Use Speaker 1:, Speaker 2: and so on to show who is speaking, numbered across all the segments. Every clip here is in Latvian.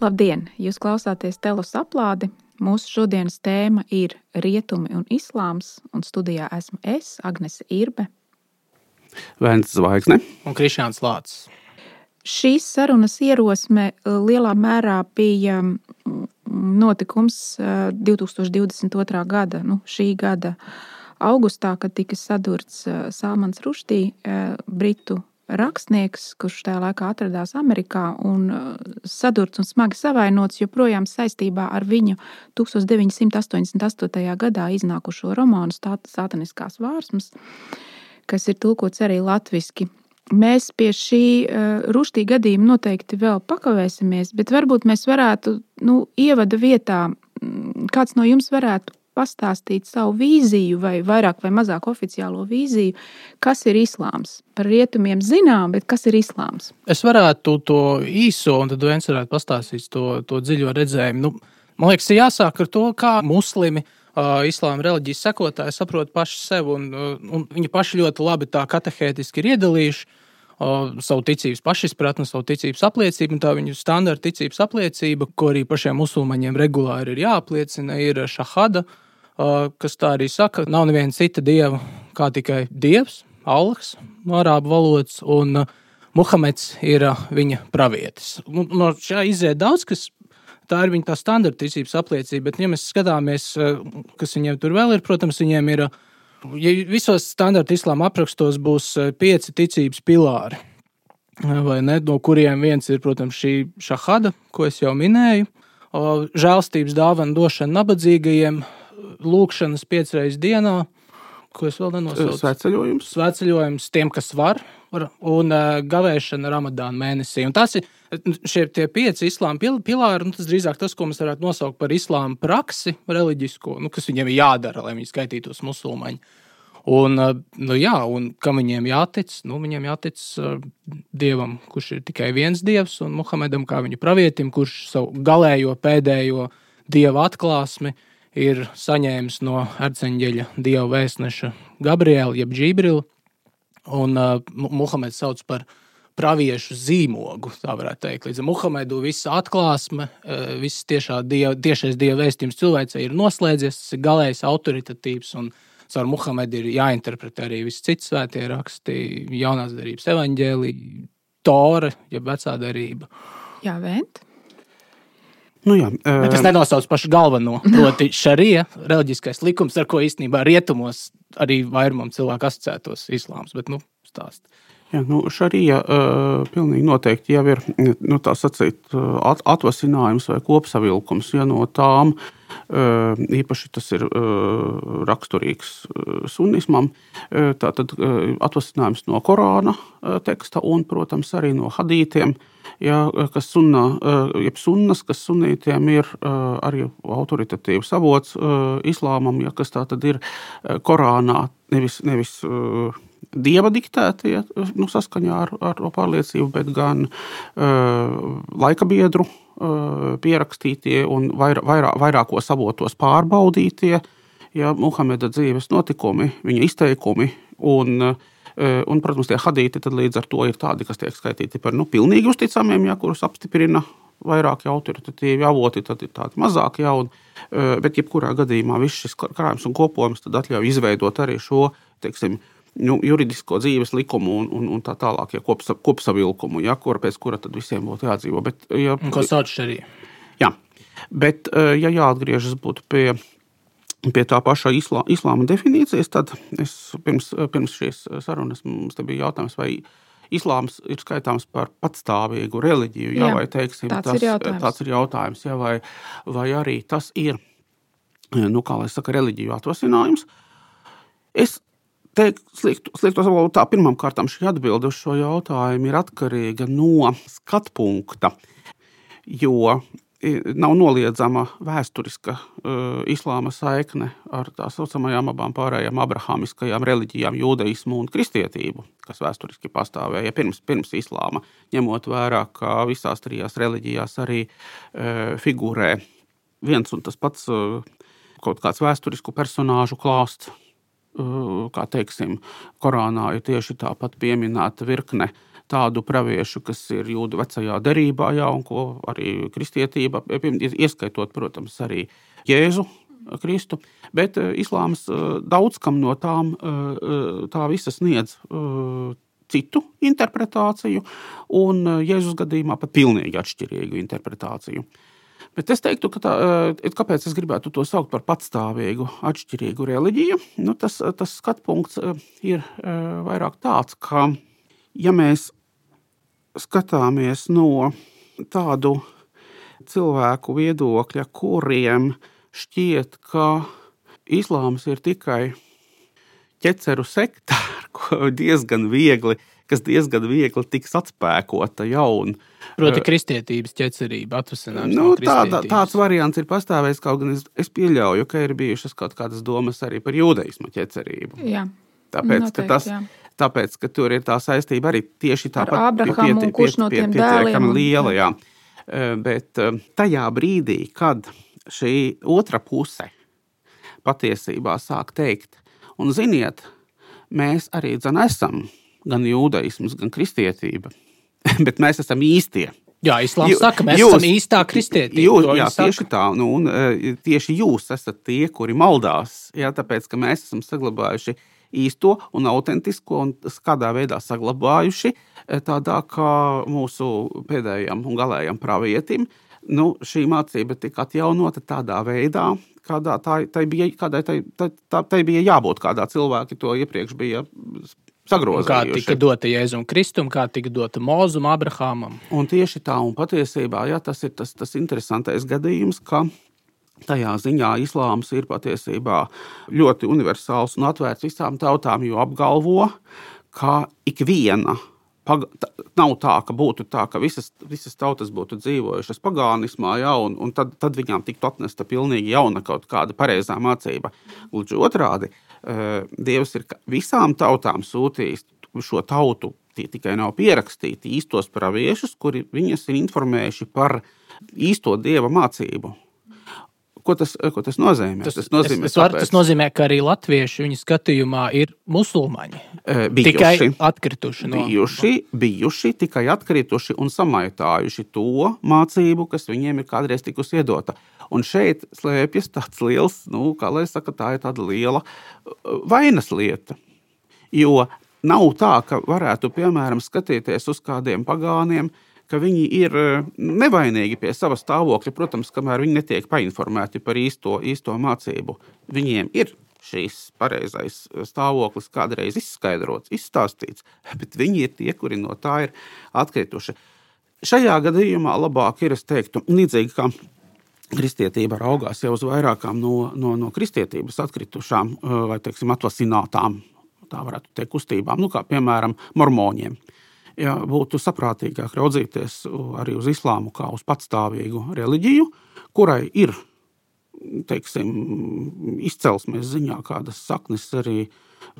Speaker 1: Labdien! Jūs klausāties Telus aplādi. Mūsu šodienas tēma ir rietumi un islāms, un studijā esmu es, Agnese Irbe.
Speaker 2: Vēns Zvaigzne
Speaker 3: un Krišāns Lācis.
Speaker 1: Šīs sarunas ierosme eh, lielā mērā bija mm, notikums 2022. Eh, gada, nu, šī gada augustā, kad tika sadurts eh, Salmans Ruštī, britu rakstnieks, kurš tajā laikā atradās Amerikā un uh, sadurts un smagi savainots, joprojām saistībā ar viņu 1988. gadā iznākušo romānu Sātaniskās vārsmas, kas ir tulkots arī latviešu. Mēs pie šī uh, ruštī gadījuma noteikti vēl pakavēsimies, bet varbūt mēs varētu nu, ievada vietā, mm, kāds no jums varētu pastāstīt savu vīziju, vai vairāk vai mazāk oficiālo vīziju, kas ir islāms. Par rietumiem zinām, bet kas ir islāms?
Speaker 3: Es varētu to īso, un tad viens varētu pastāstīt to, to dziļo redzējumu. Nu, man liekas, ir jāsāk ar to, kā muslimi. Uh, islāma reliģijas sekotāji saprot paši sevi, un, un viņi paši ļoti labi tā katehētiski ir iedalījuši savu ticības pašizpratni, savu ticības apliecību. Tā viņu standarta ticības apliecība, ko arī pašiem musulmaņiem regulāri ir jāapliecina, ir šahada, uh, kas tā arī saka, nav neviena cita dieva kā tikai dievs, Allahs no arābu valodas, un Muhameds ir viņa pravietis. No šā iziet daudz, kas tā ir viņa tā standarta ticības apliecība, bet, ja mēs skatāmies, kas viņiem tur vēl ir, protams, viņiem ir, ja visos standarta islāma aprakstos būs pieci ticības pilāri, vai ne, no kuriem viens ir, protams, šī šahada, ko es jau minēju, žēlstības dāvana došana nabadzīgajiem, lūkšanas piecreiz dienā, ko es vēl nenosaucu.
Speaker 2: Svētceļojums.
Speaker 3: Svētceļojums tiem, kas var, un gavēšana Ramadāna mēnesī. Un tas ir šie pieci islāma pilāri, nu, tas drīzāk tas, ko mēs varētu nosaukt par islāma praksi, reliģisko, nu, kas viņiem ir jādara, lai viņi skaitītos musulmaņi. Un, nu, jā, un kam viņiem jātic? Nu, viņiem jātic dievam, kurš ir tikai viens dievs, un Muhamedam, kā viņa pravietim, kurš savu galējo pēdējo dieva atklāsmi uh, ir saņēmis no arcāņģeļa dieva vēstneša Gabriela, jeb Džibrila. Un uh, Muhameds sauc par praviešu zīmogu, tā varētu teikt. Līdz Muhamedu visa atklāsme, uh, viss tiešā dieva, tiešais dieva vēstījums cilvēcei ir noslēdzies, tas ir galējs autoritatīvs. Caur Muhamedu ir jāinterpretē arī viss cits svētie raksti, jaunās darbības evaņģēlīja, tora, jeb vecā darība.
Speaker 1: Jā, vēnt.
Speaker 3: Nu, jā, uh, Bet es nenosaucu pašu galveno. Proti, šarija, reliģiskais likums, ar ko īstenībā rietumos arī vairumam cilvēku asociētos islāms. Bet, nu, stāst.
Speaker 2: Jā, nu, šarija uh, pilnīgi noteikti jau ir nu, sacīt, at, atvasinājums vai kopsavilkums. Ja no tām uh, īpaši tas ir uh, raksturīgs sunismam, uh, tātad uh, atvasinājums no Korāna uh, teksta un, protams, arī no hadītiem. Uh, ja, kas sunna, eh, jeb sunnas, kas sunītiem ir eh, arī autoritatīvs avots eh, islāmam, ja, kas tā tad ir Korānā, nevis, nevis dieva diktētie, nu, saskaņā ar, ar pārliecību, bet gan laika biedru pierakstītie un vairā, vairā, vairākos avotos pārbaudītie, ja Muhameda dzīves notikumi, viņa izteikumi un uh, Un, protams, tie hadīti līdz ar to ir tādi, kas tiek skaitīti par nu, pilnīgi uzticamiem, ja, kurus apstiprina vairāki autoritatīvi avoti, tad ir tādi mazāki jauni. Bet, jebkurā gadījumā, viss šis krājums un kopojums ļauj izveidot arī šo teiksim, nu, juridisko dzīves likumu un, un, un tā tālāk, ja kopsa, kopsavilkumu, ja, kur, pēc kura tad visiem būtu jādzīvo. Bet, ja,
Speaker 3: Ko sauc arī?
Speaker 2: Jā, bet, ja jāatgriežas pie pie tā paša islā, islāma definīcijas, tad es pirms, pirms šīs sarunas mums bija jautājums, vai islāms ir skaitāms par patstāvīgu reliģiju, jā, jā, vai teiksim,
Speaker 1: tāds, tas, ir jautājums.
Speaker 2: tāds ir jautājums, jā, vai, vai arī tas ir, nu, kā lai saka, reliģiju atvasinājums. Es teiktu, sliktu, sliktu tā, pirmām kārtām šī atbilde uz šo jautājumu ir atkarīga no skatpunkta, jo nav noliedzama vēsturiska uh, islāma saikne ar tā saucamajām abām pārējām abrahāmiskajām reliģijām, jūdaismu un kristietību, kas vēsturiski pastāvēja pirms, pirms islāma, ņemot vērā, ka visās trijās reliģijās arī uh, figūrē viens un tas pats uh, kaut kāds vēsturisku personāžu klāsts. Uh, kā teiksim, Korānā ir tieši tāpat pieminēta virkne tādu praviešu, kas ir jūda vecajā derībā, jā, un ko arī kristietība, ieskaitot, protams, arī Jēzu Kristu. Bet islāms daudz kam no tām tā visa sniedz citu interpretāciju, un Jēzus gadījumā pat pilnīgi atšķirīgu interpretāciju. Bet es teiktu, ka tā, kāpēc es gribētu to saukt par patstāvīgu, atšķirīgu reliģiju, nu, tas, tas skatu punkts ir vairāk tāds, ka, ja mēs skatāmies no tādu cilvēku viedokļa, kuriem šķiet, ka islāms ir tikai ķeceru sekta, diezgan viegli, kas diezgan viegli tiks atspēkota jauna.
Speaker 3: Proti, kristietības ķecerība, atvasinājums.
Speaker 2: Nu, no tāda, tāds variants ir pastāvējis, kaut gan es, es pieļauju, ka ir bijušas kaut kādas domas arī par jūdaismu ķecerību.
Speaker 1: Jā.
Speaker 2: Tāpēc, Noteikti, tas, jā. Tāpēc, ka tur ir tā saistība arī tieši tāpat,
Speaker 1: pieti, kurš no tiem
Speaker 2: pietiekami liela. Jā. Bet tajā brīdī, kad šī otra puse patiesībā sāk teikt, un ziniet, mēs arī dzen, esam gan jūdaisms, gan kristietība, bet mēs esam īstie.
Speaker 3: Jā, Islāms Jū, saka, mēs jūs, esam īstā kristietība.
Speaker 2: Jūs, jā, tieši tā, nu, un e, tieši jūs esat tie, kuri maldās, jā, tāpēc, ka mēs esam saglabājuši īsto un autentisko un kādā veidā saglabājuši e, tādā kā mūsu pēdējam un galējam pravietim. Nu, šī mācība tika atjaunota tādā veidā, kādā tā, tai bija, kādai tai, tai, tai bija jābūt, kādā cilvēki to iepriekš bija sagrozījuši.
Speaker 3: Kā tika dota Jēzum Kristum, kā tika dota Mozum, Abrahamam.
Speaker 2: Un tieši tā, un patiesībā jā, tas ir tas, tas interesantais gadījums, ka Tajā ziņā islāms ir patiesībā ļoti universāls un atvērts visām tautām, jo apgalvo, ka ikviena nav tā, ka būtu tā, ka visas, visas tautas būtu dzīvojušas pagānismā, ja, un, un tad, tad viņām tiktu atnesta pilnīgi jauna kaut kāda pareizā mācība. Gluži otrādi, Dievs ir visām tautām sūtījis šo tautu, tie tikai nav pierakstīti īstos praviešus, kuri viņas ir informējuši par īsto dieva mācību. Ko tas, ko tas nozīmē?
Speaker 3: Tas, tas, nozīmē, es, es var, tas nozīmē, ka arī latvieši viņa skatījumā ir musulmaņi.
Speaker 2: Bijuši,
Speaker 3: tikai atkrituši
Speaker 2: no bijuši, bijuši, tikai atkrituši un samaitājuši to mācību, kas viņiem ir kādreiz tikusi iedota. Un šeit slēpjas tāds liels, nu, kā lai saka, tā ir tāda liela vainas lieta. Jo nav tā, ka varētu, piemēram, skatīties uz kādiem pagāniem, uh, ka viņi ir eh, nevainīgi pie sava stāvokļa, protams, kamēr viņi netiek painformēti par īsto, īsto mācību. Viņiem ir šīs pareizais stāvoklis kādreiz izskaidrots, izstāstīts, bet viņi ir tie, kuri no tā ir atkrituši. Šajā gadījumā labāk ir, es teiktu, līdzīgi kā kristietība raugās jau uz vairākām no, no, no kristietības atkritušām eh, vai, teiksim, atvasinātām, tā varētu teikt, kustībām, nu, kā piemēram mormoņiem. Ja būtu saprātīgāk raudzīties arī uz islāmu kā uz patstāvīgu reliģiju, kurai ir teiksim, izcelsmes ziņā kādas saknes arī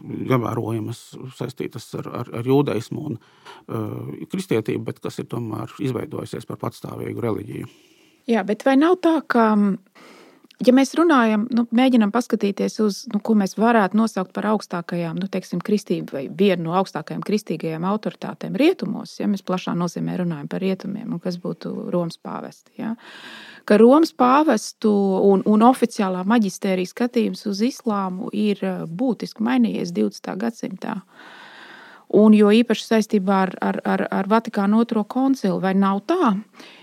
Speaker 2: ievērojamas saistītas ar, ar, ar jūdaismu un uh, kristietību, bet kas ir tomēr izveidojusies par patstāvīgu reliģiju.
Speaker 1: Jā, bet vai nav tā, ka ja mēs runājam, nu, mēģinām paskatīties uz, nu, ko mēs varētu nosaukt par augstākajām, nu, teiksim, kristību vai vienu no augstākajām kristīgajām autoritātēm rietumos, ja mēs plašā nozīmē runājam par rietumiem, un kas būtu Romas pāvesti. Ja? Ka Romas pāvestu un, un oficiālā maģistērija skatījums uz islāmu ir eh, būtiski mainījies 20. gadsimtā. Un jo īpaši saistībā ar, ar, ar, ar Vatikānu otro koncilu, vai nav tā?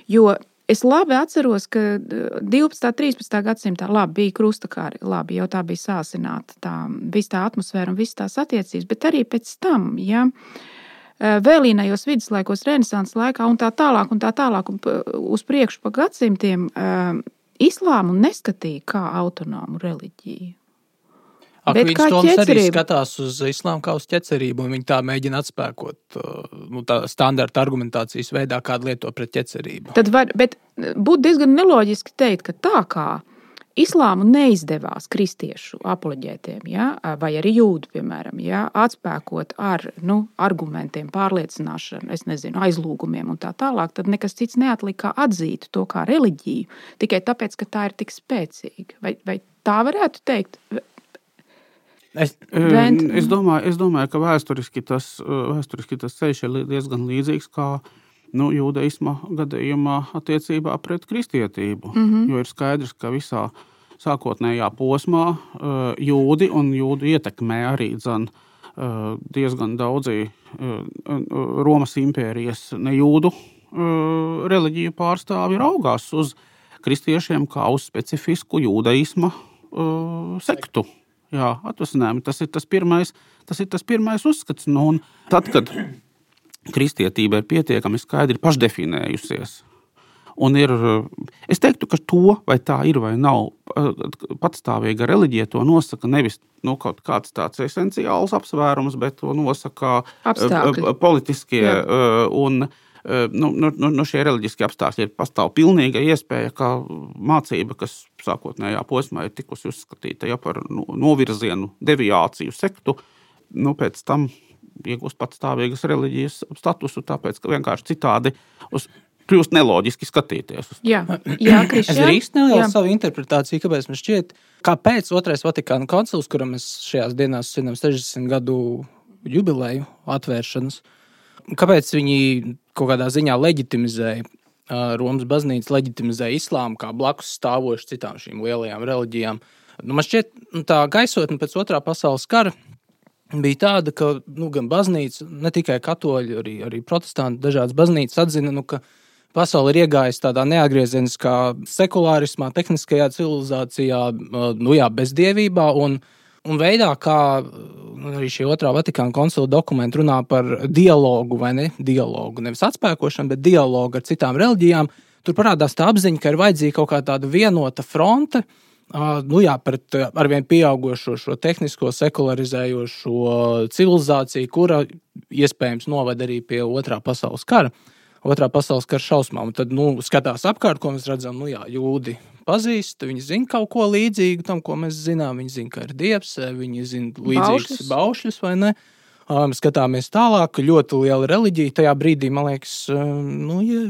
Speaker 1: Jo Es labi atceros, ka 12. un 13. gadsimtā labi, bija krustakāri, labi, jau tā bija sāsināta tā, visa tā atmosfēra un visas tās attiecības, bet arī pēc tam, ja eh, vēlīnajos viduslaikos, renesanses laikā un tā tālāk, un tā tālāk, un uz priekšu pa gadsimtiem, eh, islāmu neskatīja kā autonomu reliģiju.
Speaker 3: Akvīns Toms arī skatās uz islāmu kā uz ķecerību, un viņi tā mēģina atspēkot uh, nu, tā standarta argumentācijas veidā, kādu lieto pret ķecerību.
Speaker 1: Tad var, bet būtu diezgan neloģiski teikt, ka tā kā islāmu neizdevās kristiešu apoloģētiem, ja, vai arī jūdu, piemēram, ja, atspēkot ar nu, argumentiem, pārliecināšanu, nezinu, aizlūgumiem un tā tālāk, tad nekas cits neatlika kā atzīt to kā reliģiju tikai tāpēc, ka tā ir tik spēcīga. Vai, vai tā varētu teikt?
Speaker 2: Es, Vent... es, domāju, es domāju, ka vēsturiski tas, vēsturiski tas ceļš ir diezgan līdzīgs kā nu, jūdaisma gadījumā attiecībā pret kristietību. Mm -hmm. Jo ir skaidrs, ka visā sākotnējā posmā jūdi un jūdu ietekmē arī dzen, diezgan daudzi Romas impērijas nejūdu reliģiju pārstāvji raugās uz kristiešiem kā uz specifisku jūdaisma sektu. Jā, atvasinājumi. Tas ir tas pirmais, tas ir tas pirmais uzskats. Nu, tad, kad kristietība ir pietiekami skaidri pašdefinējusies, un ir, es teiktu, ka to vai tā ir vai nav patstāvīga reliģija, to nosaka nevis nu, kaut kāds tāds esenciāls apsvērums, bet to nosaka
Speaker 1: Apstākļi.
Speaker 2: politiskie Jā. un nu, nu, nu, nu šie reliģiskie apstākļi ir pastāv pilnīga iespēja, ka mācība, kas sākotnējā posmā ir tikusi uzskatīta ja, par novirzienu, deviāciju, sektu, nu, pēc tam iegūst patstāvīgas reliģijas statusu, tāpēc ka vienkārši citādi uz kļūst neloģiski skatīties.
Speaker 1: Jā, jā Krišķi,
Speaker 3: es drīkstu nelielu savu interpretāciju, kāpēc man šķiet, kāpēc otrais Vatikāna koncils, kuram mēs šajās dienās svinam 60 gadu jubileju atvēršanas, kāpēc viņi kaut kādā ziņā leģitimizēja Romas baznīca, leģitimizēja islāmu kā blakus stāvošu citām šīm lielajām reliģijām. Nu, man šķiet, nu, tā gaisotne pēc otrā pasaules kara bija tāda, ka nu, gan baznīca, ne tikai katoļi, arī, arī protestanti, dažādas baznīcas atzina, nu, ka pasaule ir iegājusi tādā neatgriezeniskā sekulārismā, tehniskajā civilizācijā, nu, jā, bezdievībā. Un, un veidā, kā arī šī otrā Vatikāna koncila dokumenta runā par dialogu, vai ne dialogu, nevis atspēkošanu, bet dialogu ar citām reliģijām, tur parādās tā apziņa, ka ir vajadzīga kaut kā tāda vienota fronte. Nu jā, pret arvien pieaugušo šo tehnisko, sekularizējošo civilizāciju, kura iespējams noved arī pie otrā pasaules kara. Otrā pasaules kara šausmām. Tad nu, skatās apkārt, ko mēs redzam, nu jā, jūdi pazīst, viņi zina kaut ko līdzīgu tam, ko mēs zinām. Viņi zina, ka ir dievs, viņi zina līdzīgus baušļus, vai ne. Um, skatāmies tālāk, ļoti liela reliģija. Tajā brīdī, man liekas, um, nu, ja,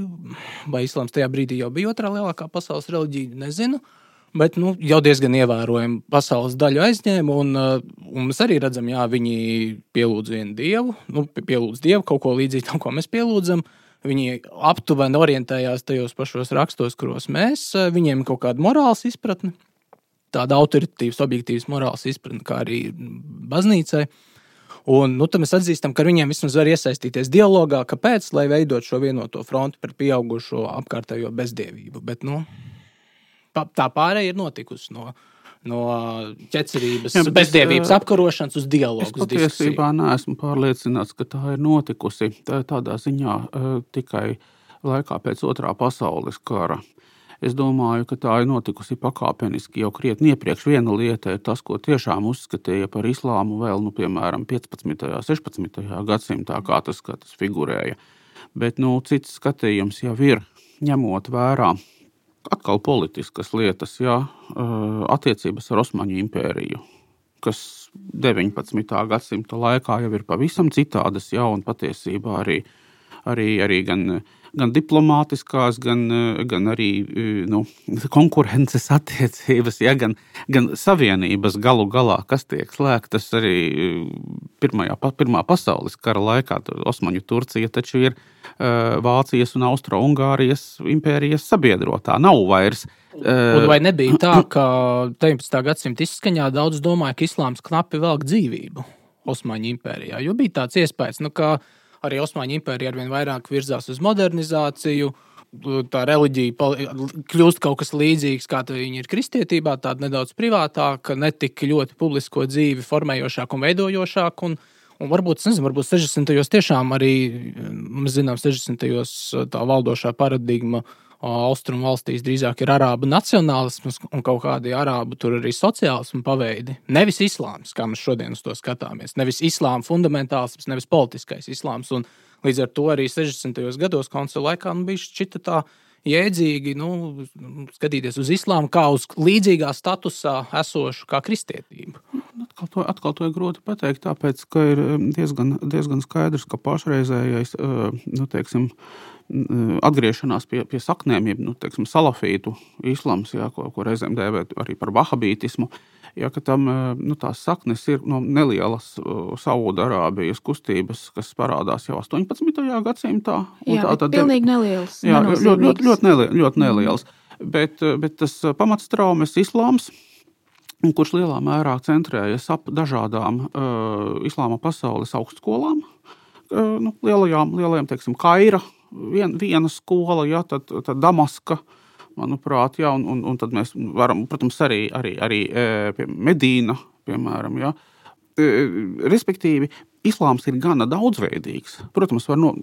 Speaker 3: vai islāms tajā brīdī jau bija otrā lielākā pasaules reliģija, nezinu. Bet nu, jau diezgan ievērojami pasaules daļu aizņēma. Un, un mēs arī redzam, ka viņi pielūdz vienu dievu, nu, pielūdz dievu kaut ko līdzīgu tam, ko mēs pielūdzam. Uh, Viņi aptuveni orientējās tajos pašos rakstos, kuros mēs, eh, viņiem ir kaut kāda morāls izpratne, tāda autoritīvas, objektīvas morāls izpratne, kā arī baznīcai. Un, nu, mēs atzīstam, ka viņiem vismaz var iesaistīties dialogā, kāpēc, lai veidot šo vienoto fronti par pieaugušo apkārtējo bezdievību. Bet nu, tā pārējai ir notikusi no no ķecerības, Jā, bezdievības apkarošanas uz dialogu.
Speaker 2: Es patiesībā neesmu pārliecināts, ka tā ir notikusi tā, tādā ziņā tikai laikā pēc otrā pasaules kara. Es domāju, ka tā ir notikusi pakāpeniski jau krietni iepriekš. Viena lieta ir tas, ko tiešām uzskatīja par islāmu vēl, nu, piemēram, 15. un 16. gadsimtā, kā tas, kā tas figurēja. Bet nu, cits skatījums jau ir ņemot vērā atkal politiskas lietas, jā, attiecības ar Osmaņu impēriju, kas 19. gadsimta laikā jau ir pavisam citādas, jā, un patiesībā arī, arī, arī gan gan diplomātiskās, gan, gan arī nu, konkurences attiecības, ja, gan, gan savienības galu galā, kas tiek slēgtas arī pirmajā, Pirmā pasaules kara laikā. Osmaņu Turcija taču ir Vācijas un Austro-Ungārijas impērijas sabiedrotā. Nav vairs.
Speaker 3: Un vai nebija tā, ka 19. gadsimta izskaņā daudz domāja, ka islāms knapi velk dzīvību Osmaņu impērijā? Jo bija tāds iespējas, nu, ka arī Osmaņu impērija arvien vairāk virzās uz modernizāciju. Tā reliģija kļūst kaut kas līdzīgs, kā viņa ir kristietībā, tāda nedaudz privātāka, ne tik ļoti publisko dzīvi formējošāka un veidojošāka. Un, un varbūt, nezinu, varbūt 60. gados tiešām arī, mēs zinām, 60. gados tā valdošā paradigma uh, austrumu valstīs drīzāk ir arābu nacionālisms un kaut kādi arābu tur arī sociālismu paveidi. Nevis islāms, kā mēs šodien uz to skatāmies. Nevis islāma fundamentālisms, nevis politiskais islāms. Un līdz ar to arī 60. gados koncila laikā nu, bija šķita tā jēdzīgi nu, skatīties uz islāmu kā uz līdzīgā statusā esošu kā kristietību.
Speaker 2: Atkal to, atkal to ir grūti pateikt, tāpēc ka ir diezgan, diezgan skaidrs, ka pašreizējais nu, teiksim, atgriešanās pie, pie saknēm, jeb nu, teiksim, salafītu islāms, jā, ko, ko reizēm dēvē arī par vahabītismu. Ja, tam nu, tās saknes ir no nelielas Saudārābijas kustības, kas parādās jau 18. gadsimtā.
Speaker 1: Jā, tā ir pilnīgi nelielas.
Speaker 2: Jā, ļoti, ļoti, ļoti, nelie, ļoti nelielas. Mm. Bet, bet tas pamatstraumes islāms, kurš lielā mērā centrējas ap dažādām uh, islāma pasaules augstskolām, uh, nu, lielajām, lielajām teiksim, Kaira, vien, viena skola, ja, tad, tad Damaska. Manuprāt, ja, un, un, un tad mēs varam, protams, arī, arī, arī e, pie Medīna, piemēram, ja, e, respektīvi, islāms ir gana daudzveidīgs. Protams, var no,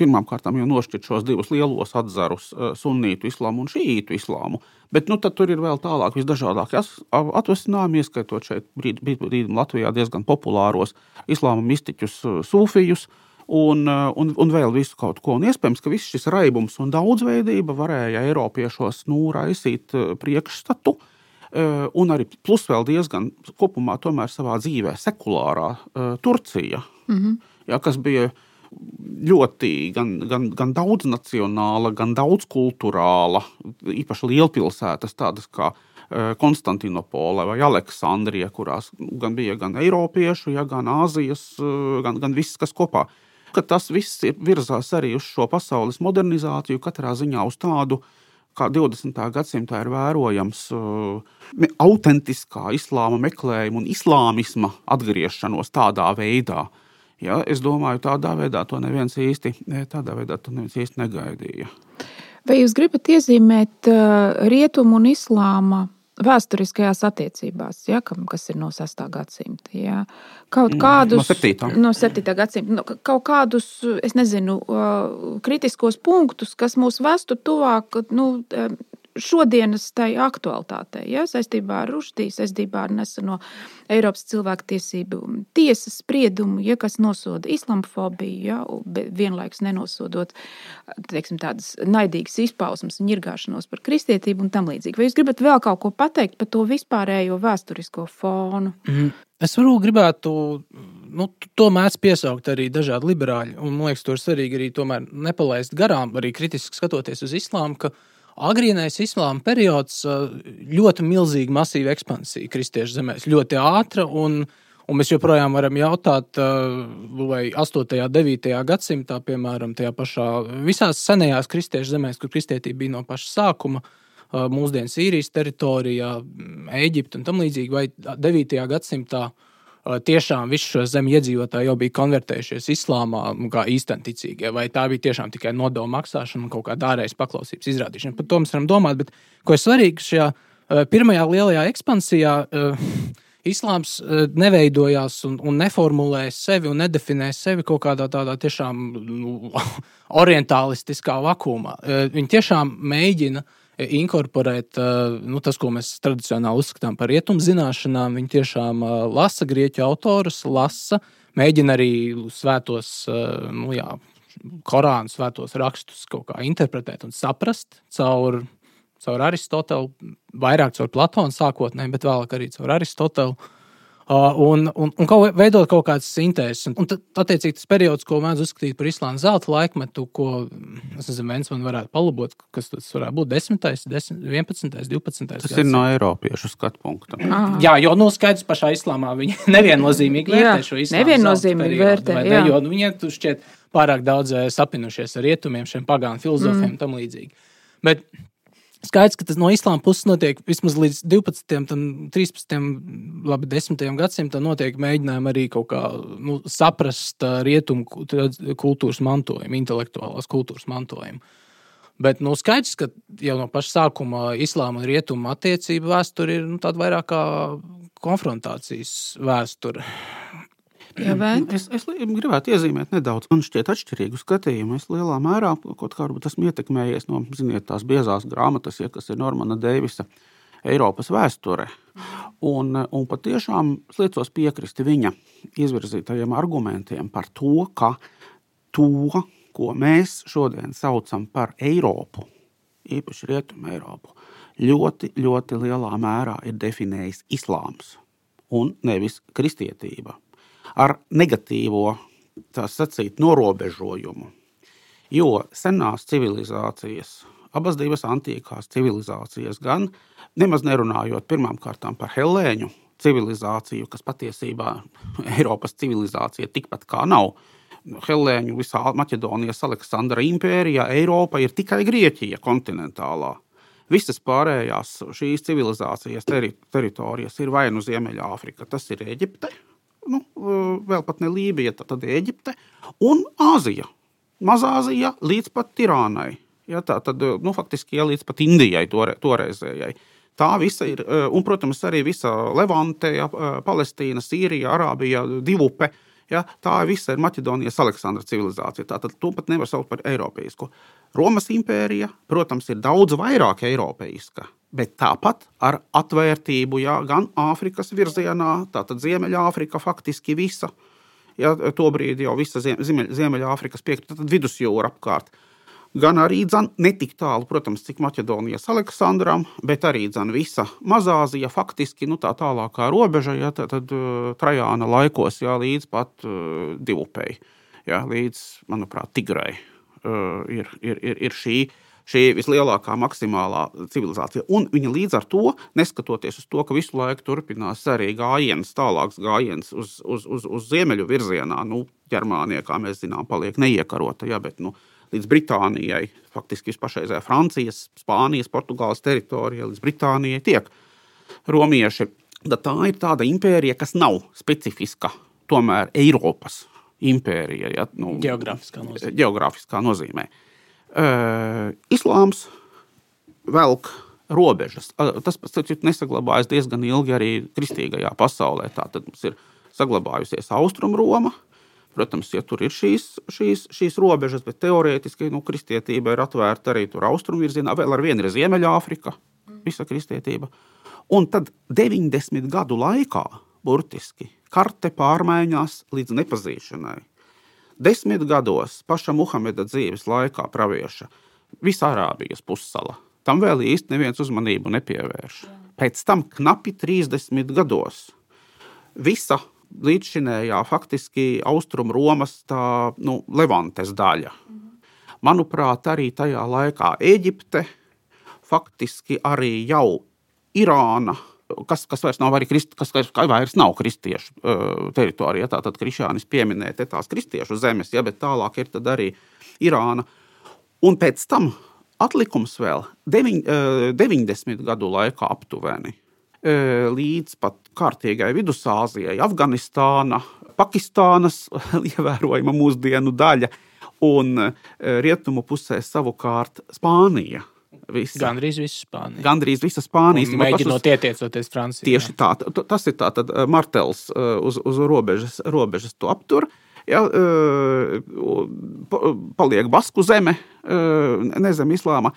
Speaker 2: pirmkārt jau nošķirt šos divus lielos atzarus, e, sunītu islāmu un šīītu islāmu. Bet nu, tur ir vēl tālāk visdažādākie atvasinājumi, ieskaitot šeit brīdim brīd, Latvijā diezgan populāros islāma mistiķus, sūfijus. Uh, un, eh, un, un vēl visu kaut ko. Un iespējams, ka viss šis raibums un daudzveidība varēja Eiropiešos nu, raisīt eh, priekšstatu. Eh, un arī plus vēl diezgan kopumā savā dzīvē sekulārā Turcija, mm -hmm. ja, kas bija ļoti gan, gan, gan daudznacionāla, gan daudzkulturāla, īpaši lielpilsētas, tādas kā Konstantinopola vai Aleksandrija, kurās gan bija gan eiropiešu, ja, gan Āzijas, gan, gan viss, kas kopā ka tas viss ir virzās arī uz šo pasaules modernizāciju, katrā ziņā uz tādu, kā 20. gadsimtā ir vērojams uh, autentiskā islāma meklējuma un islāmisma atgriešanos tādā veidā. Ja, es domāju, tādā veidā to neviens īsti, tādā veidā to neviens īsti negaidīja.
Speaker 1: Vai jūs gribat iezīmēt uh, rietumu un islāma vēsturiskajās attiecībās, ja, kas ir no 6. gadsimta. Ja. Kaut
Speaker 2: mm,
Speaker 1: kādus
Speaker 2: no 7.
Speaker 1: No 7. gadsimta, no, kaut kādus, es nezinu, kritiskos punktus, kas mūs vestu tuvāk nu, šodienas tai aktualitātei, ja, saistībā ar Ruštī, saistībā ar neseno Eiropas cilvēktiesību tiesas spriedumu, ja, kas nosoda islamofobiju, ja, vienlaikus nenosodot teiksim, tādas naidīgas izpausmes un ņirgāšanos par kristietību un tam līdzīgi. Vai jūs gribat vēl kaut ko pateikt par to vispārējo vēsturisko fonu?
Speaker 3: Mm. Es varu gribētu, nu, to mēdz piesaukt arī dažādi liberāļi, un man liekas, to ir svarīgi arī nepalaist garām, arī kritiski skatoties uz islāmu, ka agrīnais islāma periods ļoti milzīga, masīva ekspansija kristiešu zemēs, ļoti ātra. Un, un mēs joprojām varam jautāt, vai 8. un 9. gadsimtā, piemēram, tajā pašā visās senajās kristiešu zemēs, kur kristietība bija no paša sākuma, mūsdienu Sīrijas teritorijā, Eģipte un tam līdzīgi, vai 9. gadsimtā tiešām visu šo zemi iedzīvotāji jau bija konvertējušies islāmā, kā īstenticīgie, vai tā bija tiešām tikai nodevu maksāšana un kaut kāda ārējas paklausības izrādīšana. Par to mēs varam domāt, bet ko ir svarīgi šajā pirmajā lielajā ekspansijā. Islāms neveidojās un, un neformulēja sevi un nedefinēja sevi kaut kādā tādā tiešām nu, orientālistiskā vakumā. Viņi tiešām mēģina uh, inkorporēt nu, tas, ko mēs tradicionāli uzskatām par rietumu zināšanām. Viņi tiešām lasa grieķu autorus, lasa, mēģina arī svētos, nu, jā, Korānu svētos rakstus kaut kā interpretēt un saprast caur, caur Aristotelu, vairāk caur Platonu sākotnēji, bet vēlāk arī caur Aristotelu. Uh, un, un, un kaut veidot kaut kādas sintēzes. Un, tad, attiecīgi, tas periods, ko mēdz uzskatīt par Islāma zelta laikmetu, ko, es nezinu, viens man varētu palabot, kas tas varētu būt 10, 10 11, 12.
Speaker 2: Tas gads. ir no Eiropiešu skatu punkta.
Speaker 3: Ah. Jā, jo nu, skaidrs pašā Islāmā viņi neviennozīmīgi vērtē šo Islāma.
Speaker 1: Neviennozīmīgi vērtē,
Speaker 3: ne, jo nu, viņiem tur šķiet pārāk daudz eh, sapinušies ar rietumiem, šiem pagānu filozofiem un mm. tam līdzīgi. Bet Skaidrs, ka tas no islāma puses notiek vismaz līdz 12, 13, labi, 10 gadsimtam. Notiek mēģinājumi arī kaut kā nu, saprast rietumu kultūras mantojumu, intelektuālās kultūras mantojumu. Bet nu, skaidrs, ka jau no paša sākuma islāma un rietumu attiecību vēsture ir nu, tāda vairāk kā konfrontācijas vēsture.
Speaker 1: Jā,
Speaker 2: es, es gribētu iezīmēt nedaudz man šķiet atšķirīgu skatījumu. Es lielā mērā kaut kā esmu ietekmējies no ziniet, tās biezās grāmatas, ja, kas ir Normana Deivisa Eiropas vēsture. Un, un patiešām liecos piekrist viņa izvirzītajiem argumentiem par to, ka to, ko mēs šodien saucam par Eiropu, īpaši Rietumu Eiropu, ļoti, ļoti lielā mērā ir definējis islāms un nevis kristietība ar negatīvo sacīt, norobežojumu. Jo senās civilizācijas, abas divas antīkās civilizācijas, gan nemaz nerunājot pirmkārt par Helēņu civilizāciju, kas patiesībā Eiropas civilizācija tikpat kā nav. Helēņu visā Maķedonijas, Aleksandra impērijā, Eiropa ir tikai Grieķija kontinentālā. Visas pārējās šīs civilizācijas teri teritorijas ir vai nu Ziemeļāfrika, tas ir Eģipte, nu, vēl pat ne Lībija, tad Eģipte un Āzija. Mazāzija līdz pat Tirānai. Ja, tā tad nu, faktiski ja, līdz pat Indijai tore, toreizējai. Tā visa ir, un, protams, arī visa Levante, ja, Palestīna, Sīrija, Arābija, Divupe. Ja, tā visa ir Maķedonijas Aleksandra civilizācija. Tātad to pat nevar saukt par Eiropeisku. Romas impērija, protams, ir daudz vairāk eiropeiska, bet tāpat ar atvērtību ja, gan Āfrikas virzienā, tātad Ziemeļāfrika faktiski visa ja, tobrīd jau visa Ziemeļāfrikas piekrita, tad vidusjūra apkārt. Gan arī dzan, ne tik tālu, protams, cik Maķedonijas Aleksandram, bet arī dzan, visa Mazāzija, faktiski nu, tā tālākā robeža, ja, tad, tad uh, Trajāna laikos, ja, līdz pat uh, divupei, ja, līdz, manuprāt, Tigrai ir, ir, ir, ir šī šī vislielākā maksimālā civilizācija. Un viņa līdz ar to, neskatoties uz to, ka visu laiku turpinās arī gājiens, tālāks gājiens uz, uz, uz, uz ziemeļu virzienā, nu, Ģermānija, kā mēs zinām, paliek neiekarota. Ja, bet, nu, līdz Britānijai, faktiski vispašreizējā Francijas, Spānijas, Portugāles teritorijai, līdz Britānijai tiek romieši. Tā ir tāda impērija, kas nav specifiska tomēr Eiropas impērija. Ja, nu,
Speaker 3: geogrāfiskā nozīmē.
Speaker 2: Geogrāfiskā nozīmē. Uh, islāms velk robežas. Tas pats nesaglabājas diezgan ilgi arī kristīgajā pasaulē. Tā tad mums ir saglabājusies Austrumroma. Protams, ja tur ir šīs, šīs, šīs robežas, bet teorētiski nu, kristietība ir atvērta arī tur austrumvirzienā. Vēl ar vienu ir Ziemeļāfrika, visa kristietība. Un tad 90 gadu laikā burtiski karte pārmaiņās līdz nepazīšanai. Desmit gados paša Muhameda dzīves laikā pravieša visa Arābijas pussala. Tam vēl īsti neviens uzmanību nepievērš. Pēc tam knapi 30 gados visa līdzšinējā faktiski austrumu Romas tā, nu, Levantes daļa. Manuprāt, arī tajā laikā Eģipte, faktiski arī jau Irāna, kas, kas vairs nav arī krist, kas, kas vairs nav kristiešu uh, teritorija. Tātad Krišānis pieminēja tās kristiešu zemes, ja, bet tālāk ir arī Irāna. Un pēc tam atlikums vēl deviņ, uh, 90 gadu laikā aptuveni uh, līdz pat kārtīgai Vidusāzijai, Afganistāna, Pakistānas ievērojama mūsdienu daļa un rietumu pusē savukārt Spānija
Speaker 3: Visa. Gandrīz visa Spānija.
Speaker 2: Gandrīz visa Spānija.
Speaker 3: Mēģinot pašus... ietiecoties Francijā.
Speaker 2: Tieši tā. Tas ir tā, tad eh, martels eh, uz, uz robežas, robežas to aptur. Ja, eh, paliek Basku zeme, ne zem islāma.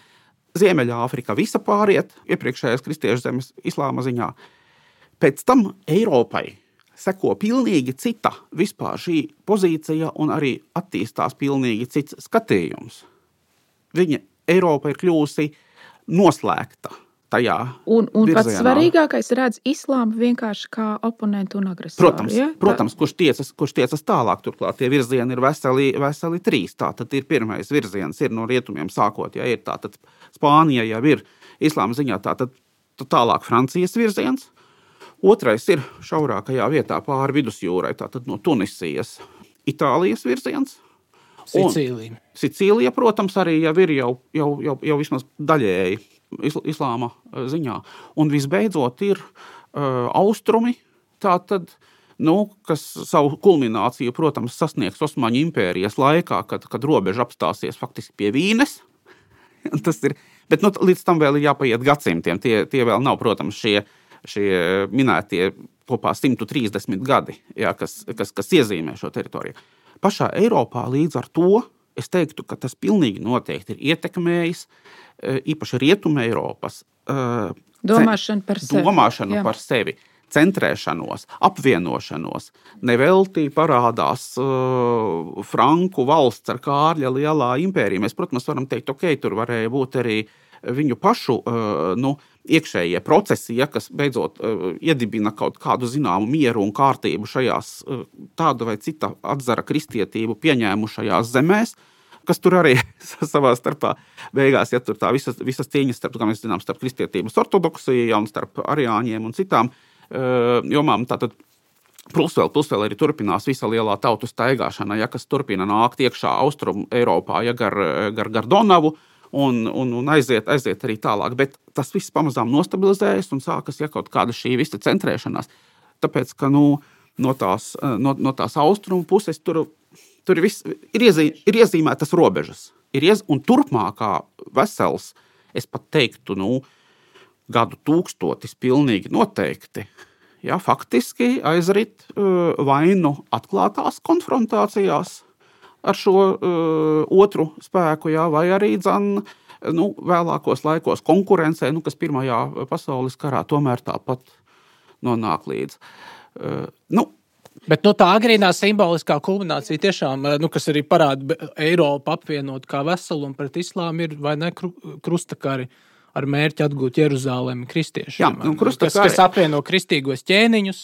Speaker 2: Ziemeļāfrika visa pāriet iepriekšējās kristiešu zemes islāma ziņā. Pēc tam Eiropai seko pilnīgi cita vispār šī pozīcija un arī attīstās pilnīgi cits skatījums. Viņa Eiropa ir kļuvusi noslēgta. Tajā
Speaker 1: un, un virzienā. pats svarīgākais ir redzams islāmu vienkārši kā oponentu un agresoru.
Speaker 2: Protams, ja? protams kurš, tiecas, kurš tiecas tālāk, turklāt tie virzieni ir veseli, veseli trīs. Tā tad ir pirmais virziens, ir no rietumiem sākot, ja ir tā, tad Spānija jau ir islāma ziņā, tā tad tālāk Francijas virziens. Otrais ir šaurākajā vietā pāri vidusjūrai, tātad no Tunisijas, Itālijas virziens.
Speaker 3: Sicīlija.
Speaker 2: Sicīlija, protams, arī jau ir jau, jau, jau, jau vismaz daļēji islāma eh, ziņā. Un visbeidzot ir uh, austrumi, tātad, nu, kas savu kulmināciju, protams, sasniegs Osmaņu impērijas laikā, kad, kad robeža apstāsies faktiski pie Vīnes. Tas ir, bet nu, līdz tam vēl ir jāpaiet gadsimtiem. Tie, tie vēl nav, protams, šie, šie minētie kopā 130 gadi, jā, kas, kas, kas iezīmē šo teritoriju pašā Eiropā līdz ar to es teiktu, ka tas pilnīgi noteikti ir ietekmējis e, īpaši Rietumē Eiropas
Speaker 1: e, domāšanu par sevi.
Speaker 2: Domāšanu Jā. par sevi centrēšanos, apvienošanos. Nevelti parādās uh, Franku valsts ar Kārļa lielā impērija. Mēs, protams, varam teikt, ok, tur varēja būt arī viņu pašu uh, nu, iekšējie procesi, ja, kas beidzot uh, iedibina kaut kādu zināmu mieru un kārtību šajās uh, tāda vai cita atzara kristietību pieņēmušajās zemēs, kas tur arī savā starpā beigās, ja tur tā visas, visas cīņas starp, kā mēs zinām, starp kristietības ortodoksiju un starp ariāņiem un citām uh, jomām. Tātad, Plus vēl, plus vēl arī turpinās visa lielā tautu staigāšana, ja, kas turpina nākt iekšā austrumu Eiropā, ja gar, gar, gar Donavu, un, un, un aiziet, aiziet arī tālāk. Bet tas viss pamazām nostabilizējas un sākas ja, kaut kāda šī visa centrēšanās. Tāpēc, ka nu, no, tās, no, no tās austrumu puses tur Tur ir, viss, ir, iezī, ir iezīmētas robežas. Ir iez, un turpmākā vesels, es pat teiktu, nu, gadu tūkstotis pilnīgi noteikti. Ja, faktiski aizrit uh, vai nu atklātās konfrontācijās ar šo uh, otru spēku, ja, vai arī dzan, nu, vēlākos laikos konkurencē, nu, kas Pirmajā pasaules karā tomēr tāpat nonāk līdzi. Uh, nu,
Speaker 3: Bet nu, tā agrīnā simboliskā kulminācija tiešām, eh, nu, kas arī parāda Eiropu apvienot kā veselu un pret islāmu, ir vai ne krustakari ar mērķi atgūt Jeruzalemi kristiešiem. Jā, un krustakari, kas, kas apvieno kristīgos ķēniņus.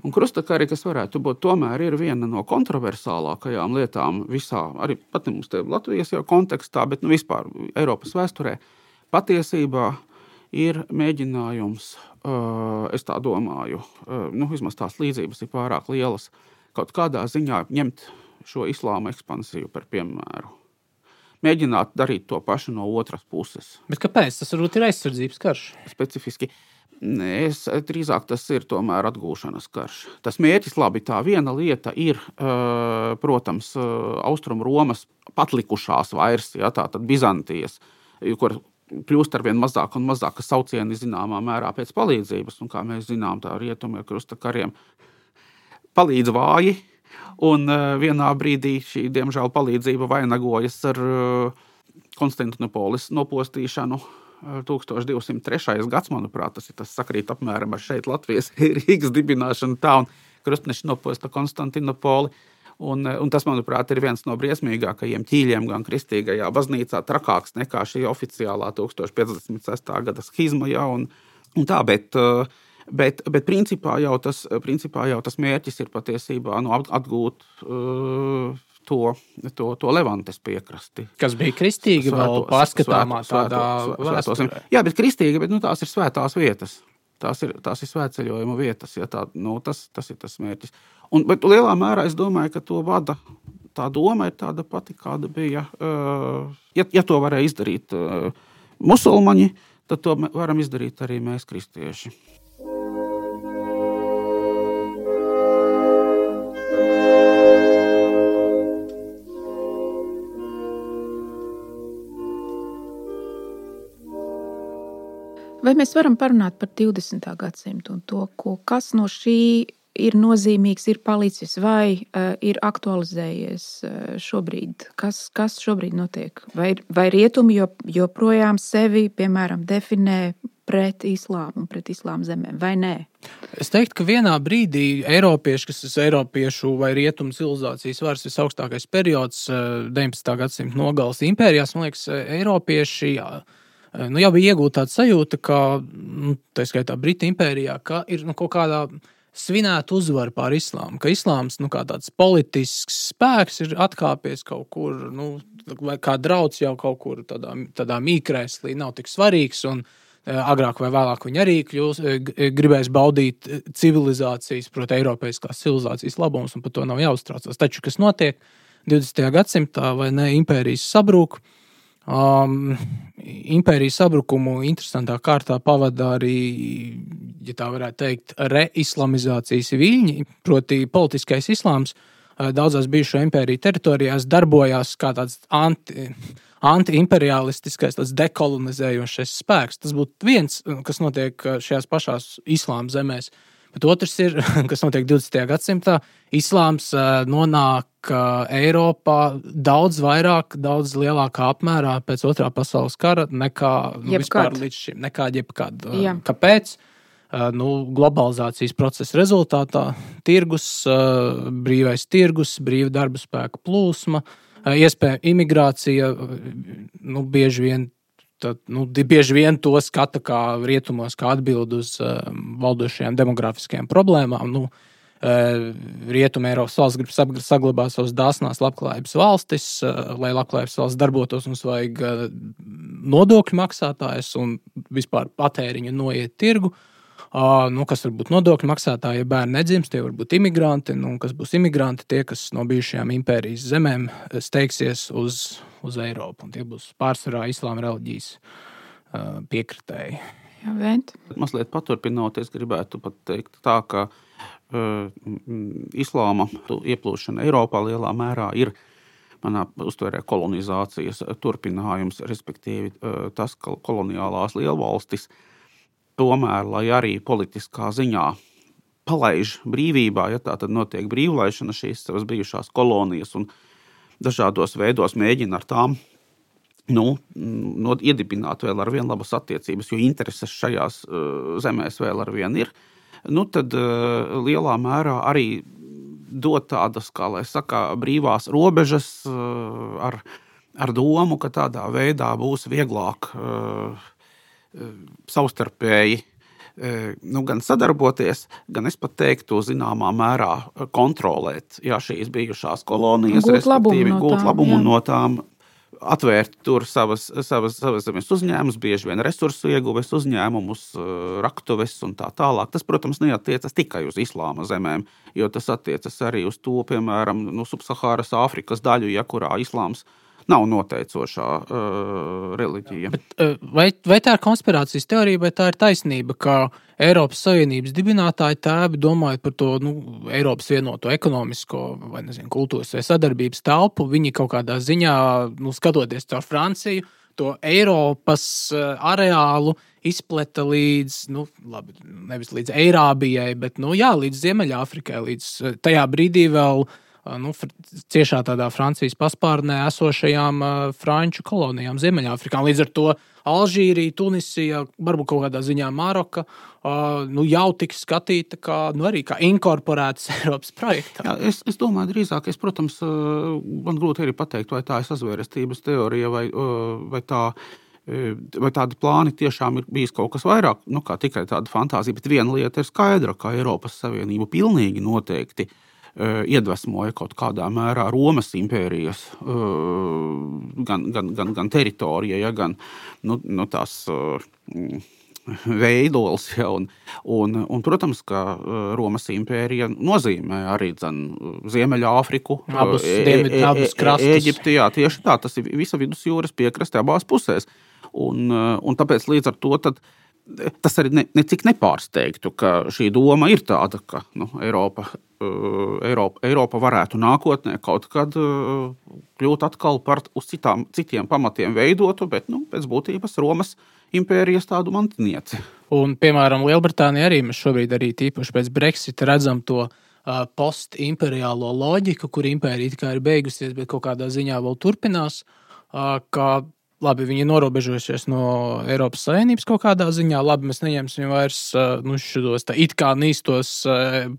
Speaker 2: Un krustakari, kas varētu būt, tomēr ir viena no kontroversālākajām lietām visā, arī pat ne mums te Latvijas kontekstā, bet nu, vispār Eiropas vēsturē. Patiesībā ir mēģinājums es tā domāju, nu, vismaz tās līdzības ir pārāk lielas, kaut kādā ziņā ņemt šo islāma ekspansiju par piemēru. Mēģināt darīt to pašu no otras puses.
Speaker 3: Bet kāpēc? Tas varbūt ir aizsardzības karš.
Speaker 2: Specifiski. Es, drīzāk tas ir tomēr atgūšanas karš. Tas mērķis, labi, tā viena lieta ir, protams, Austrum Romas patlikušās vairs, ja, tātad Bizantijas, kur kļūst ar vien mazāk un mazāk saucieni zināmā mērā pēc palīdzības. Un, kā mēs zinām, tā rietumie krustakariem palīdz vāji. Un uh, vienā brīdī šī, diemžēl, palīdzība vainagojas ar uh, Konstantinopolis nopostīšanu. 1203. gads, manuprāt, tas, ir, tas sakrīt apmēram ar šeit Latvijas Rīgas dibināšanu tā un krustneši noposta Konstantinopoli. Un, un tas, manuprāt, ir viens no briesmīgākajiem ķīļiem gan kristīgajā baznīcā, trakāks nekā šī oficiālā 1056. gada schizma. Ja, un, un tā, bet, bet, bet principā, jau tas, principā jau tas mērķis ir patiesībā nu, atgūt. Uh, to, to, to Levantes piekrasti.
Speaker 3: Kas bija kristīga, vēl paskatāmā tādā
Speaker 2: veidā. Jā, bet kristīga, bet nu, tās ir svētās vietas. Tās ir, tās ir svētceļojuma vietas, ja tā, nu, tas, tas ir tas mērķis. Un, bet lielā mērā es domāju, ka to vada tā doma ir tāda pati, kāda bija. Ja, ja to varēja izdarīt musulmaņi, tad to varam izdarīt arī mēs, kristieši.
Speaker 1: Vai mēs varam parunāt par 20. gadsimtu un to, ko, kas no šī ir nozīmīgs, ir palicis vai uh, ir aktualizējies uh, šobrīd? Kas, kas šobrīd notiek? Vai, vai rietumi joprojām sevi, piemēram, definē pret islāmu un pret islāma zemēm, vai nē?
Speaker 3: Es teiktu, ka vienā brīdī Eiropieši, kas ir Eiropiešu vai Rietumu civilizācijas varas visaugstākais periods, 19. gadsimta nogales impērijās, man liekas, Eiropieši. Nu, jau bija iegūta tāda sajūta, ka, nu, tā skaitā, Britu impērijā, ka ir nu, kaut kādā veidā svinētu uzvaru pār islāmu, ka islāms nu, kā tāds politisks spēks ir atkāpies kaut kur, nu, vai kā draugs jau kaut kur tādā, tādā mīkrēslī, nav tik svarīgs. Un, e, Agrāk vai vēlāk viņi arī kļūs, e, e, gribēs baudīt civilizācijas, proti, Eiropas civilizācijas labumus, un par to nav jāuztraucas. Taču, kas notiek 20. gadsimtā, vai ne, impērijas sabrūk, uh, Um, impērijas sabrukumu interesantā kārtā pavada arī, ja tā varētu teikt, reislamizācijas viļņi, proti, politiskais islāms uh, daudzās bijušo impēriju teritorijās darbojās kā tāds anti, antiimperialistiskais, tāds dekolonizējošais spēks. Tas būtu viens, kas notiek uh, šajās pašās islāma zemēs. Bet otrs ir, kas notiek 20. gadsimtā, islāms nonāk Eiropā daudz vairāk, daudz lielākā apmērā pēc otrā pasaules kara nekā nu, vispār līdz šim. Nekā jebkad. Jā. Kāpēc? Nu, globalizācijas procesa rezultātā tirgus, brīvais tirgus, brīva darba spēka plūsma, iespēja imigrācija, nu, bieži vien tad, nu, bieži vien to skata kā rietumos, kā atbildi uz uh, valdošajām demografiskajām problēmām. Nu, Rietumē Eiropas valsts grib saglabāt savas dāsnās labklājības valstis, lai labklājības valsts darbotos, mums vajag nodokļu maksātājus un vispār patēriņu noiet tirgu. Uh, nu, kas var būt nodokļu maksātāji, ja bērni nedzimst, tie var būt imigranti. Nu, kas būs imigranti, tie, kas no bijušajām impērijas zemēm steigsies uz, uz Eiropu. Tie būs pārsvarā islāma reliģijas piekritēji.
Speaker 1: Jā, vent.
Speaker 2: Mazliet paturpinot, es gribētu pat teikt tā, ka uh, islāma ieplūšana Eiropā lielā mērā ir manā uztverē kolonizācijas turpinājums, respektīvi uh, tas, ka koloniālās lielvalstis tomēr, lai arī politiskā ziņā palaiž brīvībā, ja tā tad notiek brīvlaišana šīs savas bijušās kolonijas un dažādos veidos mēģina ar tām nu, no, iedibināt vēl ar vien labas attiecības, jo intereses šajās uh, zemēs vēl ar vien ir, nu, tad uh, lielā mērā arī dot tādas, kā lai saka, brīvās robežas uh, ar, ar domu, ka tādā veidā būs vieglāk uh, savstarpēji nu, gan sadarboties, gan es pat teiktu, zināmā mērā kontrolēt jā, šīs bijušās kolonijas,
Speaker 1: gūt labumu no
Speaker 2: gūt
Speaker 1: tām,
Speaker 2: labumu
Speaker 1: jā.
Speaker 2: no tām. Atvērt tur savas, savas, savas zemes uzņēmumus, bieži vien resursu ieguves uzņēmumus, raktuves un tā tālāk. Tas, protams, neatiecas tikai uz islāma zemēm, jo tas attiecas arī uz to, piemēram, nu, subsahāras Āfrikas daļu, ja kurā islāms ir nav noteicošā uh, reliģija.
Speaker 3: Bet, uh, vai, vai tā ir konspirācijas teorija, vai tā ir taisnība, ka Eiropas Savienības dibinātāji tēvi domājot par to nu, Eiropas vienoto ekonomisko vai nezinu, kultūras vai sadarbības telpu, viņi kaut kādā ziņā, nu, skatoties caur Franciju, to Eiropas uh, areālu izpleta līdz, nu, labi, nevis līdz Eirābijai, bet nu, jā, līdz Ziemeļāfrikai, līdz tajā brīdī vēl uh, nu, ciešā tādā Francijas paspārnē esošajām franču kolonijām Ziemeļāfrikā. Līdz ar to Alžīrija, Tunisija, varbūt kaut kādā ziņā Maroka nu, jau tiks skatīta kā, nu, arī kā inkorporētas Eiropas projektā.
Speaker 2: Jā, es, es domāju, drīzāk, es, protams, man grūti arī pateikt, vai tā ir sazvērestības teorija vai, vai tā. Vai tādi plāni tiešām ir bijis kaut kas vairāk, nu, kā tikai tāda fantāzija, bet viena lieta ir skaidra, ka Eiropas Savienība pilnīgi noteikti uh, iedvesmoja kaut kādā mērā Romas impērijas gan, gan, gan, gan teritorija, ja, gan nu, nu, tās veidols. Ja, un, un, un, protams, ka Romas impērija nozīmē arī Ziemeļāfriku,
Speaker 3: abus, dienvid, abus krastus.
Speaker 2: Eģipti. Jā, tieši tā, tas ir visa vidusjūras piekraste abās pusēs. Un, un tāpēc līdz ar to tad, tas arī ne, necik nepārsteigtu, ka šī doma ir tāda, ka nu, Eiropa Eiropa, Eiropa varētu nākotnē kaut kad eh, kļūt atkal par uz citām, citiem pamatiem veidotu, bet nu, pēc būtības Romas impērijas tādu mantinieci.
Speaker 3: Un, piemēram, Lielbritānija arī mēs šobrīd arī tīpaši pēc Brexit redzam to uh, postimperiālo loģiku, kur impērija ir beigusies, bet kaut kādā ziņā vēl turpinās. Uh, labi, viņi ir norobežojušies no Eiropas Savienības kaut kādā ziņā. Labi, mēs neņemsim vairs nu, šos it kā nīstos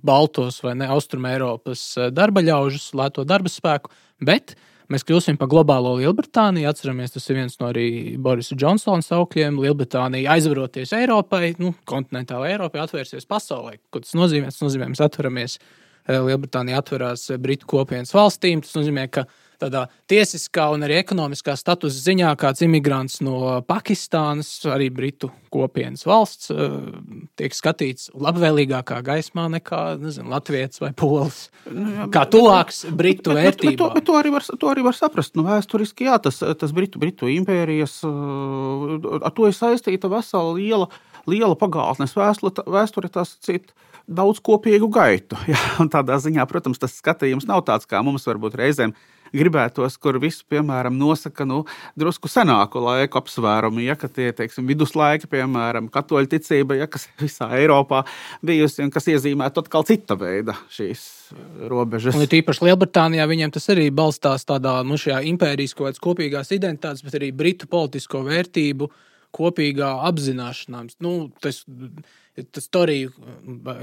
Speaker 3: Baltos vai ne Austrumē Eiropas darba ļaužus, lēto darba spēku, bet mēs kļūsim par globālo Lielbritāniju. Atceramies, tas ir viens no arī Borisa Džonsona saukļiem. Lielbritānija aizvaroties Eiropai, nu, kontinentālajai Eiropai, atvērsies pasaulē. Ko tas nozīmē? Tas nozīmē, mēs atveramies. Lielbritānija atverās Britu kopienas valstīm. Tas nozīmē, ka tādā tiesiskā un arī ekonomiskā statusa ziņā kāds imigrants no Pakistānas, arī Britu kopienas valsts, eh, tiek skatīts labvēlīgākā gaismā nekā nezinu, Latvijas vai Polis. Nu, kā tuvāks Britu bet, vērtībām. Bet, bet,
Speaker 2: to, bet to, arī var, to arī var saprast. Nu, vēsturiski jā, tas, tas Britu, Britu impērijas, eh, ar to ir saistīta vesela liela, liela pagātnes vēsture, tas cits daudz kopīgu gaitu. Jā, tādā ziņā, protams, tas skatījums nav tāds, kā mums varbūt reizēm gribētos, kur visu, piemēram, nosaka nu, drusku senāku laiku apsvērumi, ja tie ir viduslaiki, piemēram, katoļu ticība, ja, kas visā Eiropā bijusi un kas iezīmētu atkal cita veida šīs uh, robežas.
Speaker 3: Un tīpaši Lielbritānijā viņiem tas arī balstās tādā nu, impērijas kaut kādas kopīgās identitātes, bet arī britu politisko vērtību kopīgā apzināšanās. Nu, tas, tas Toriju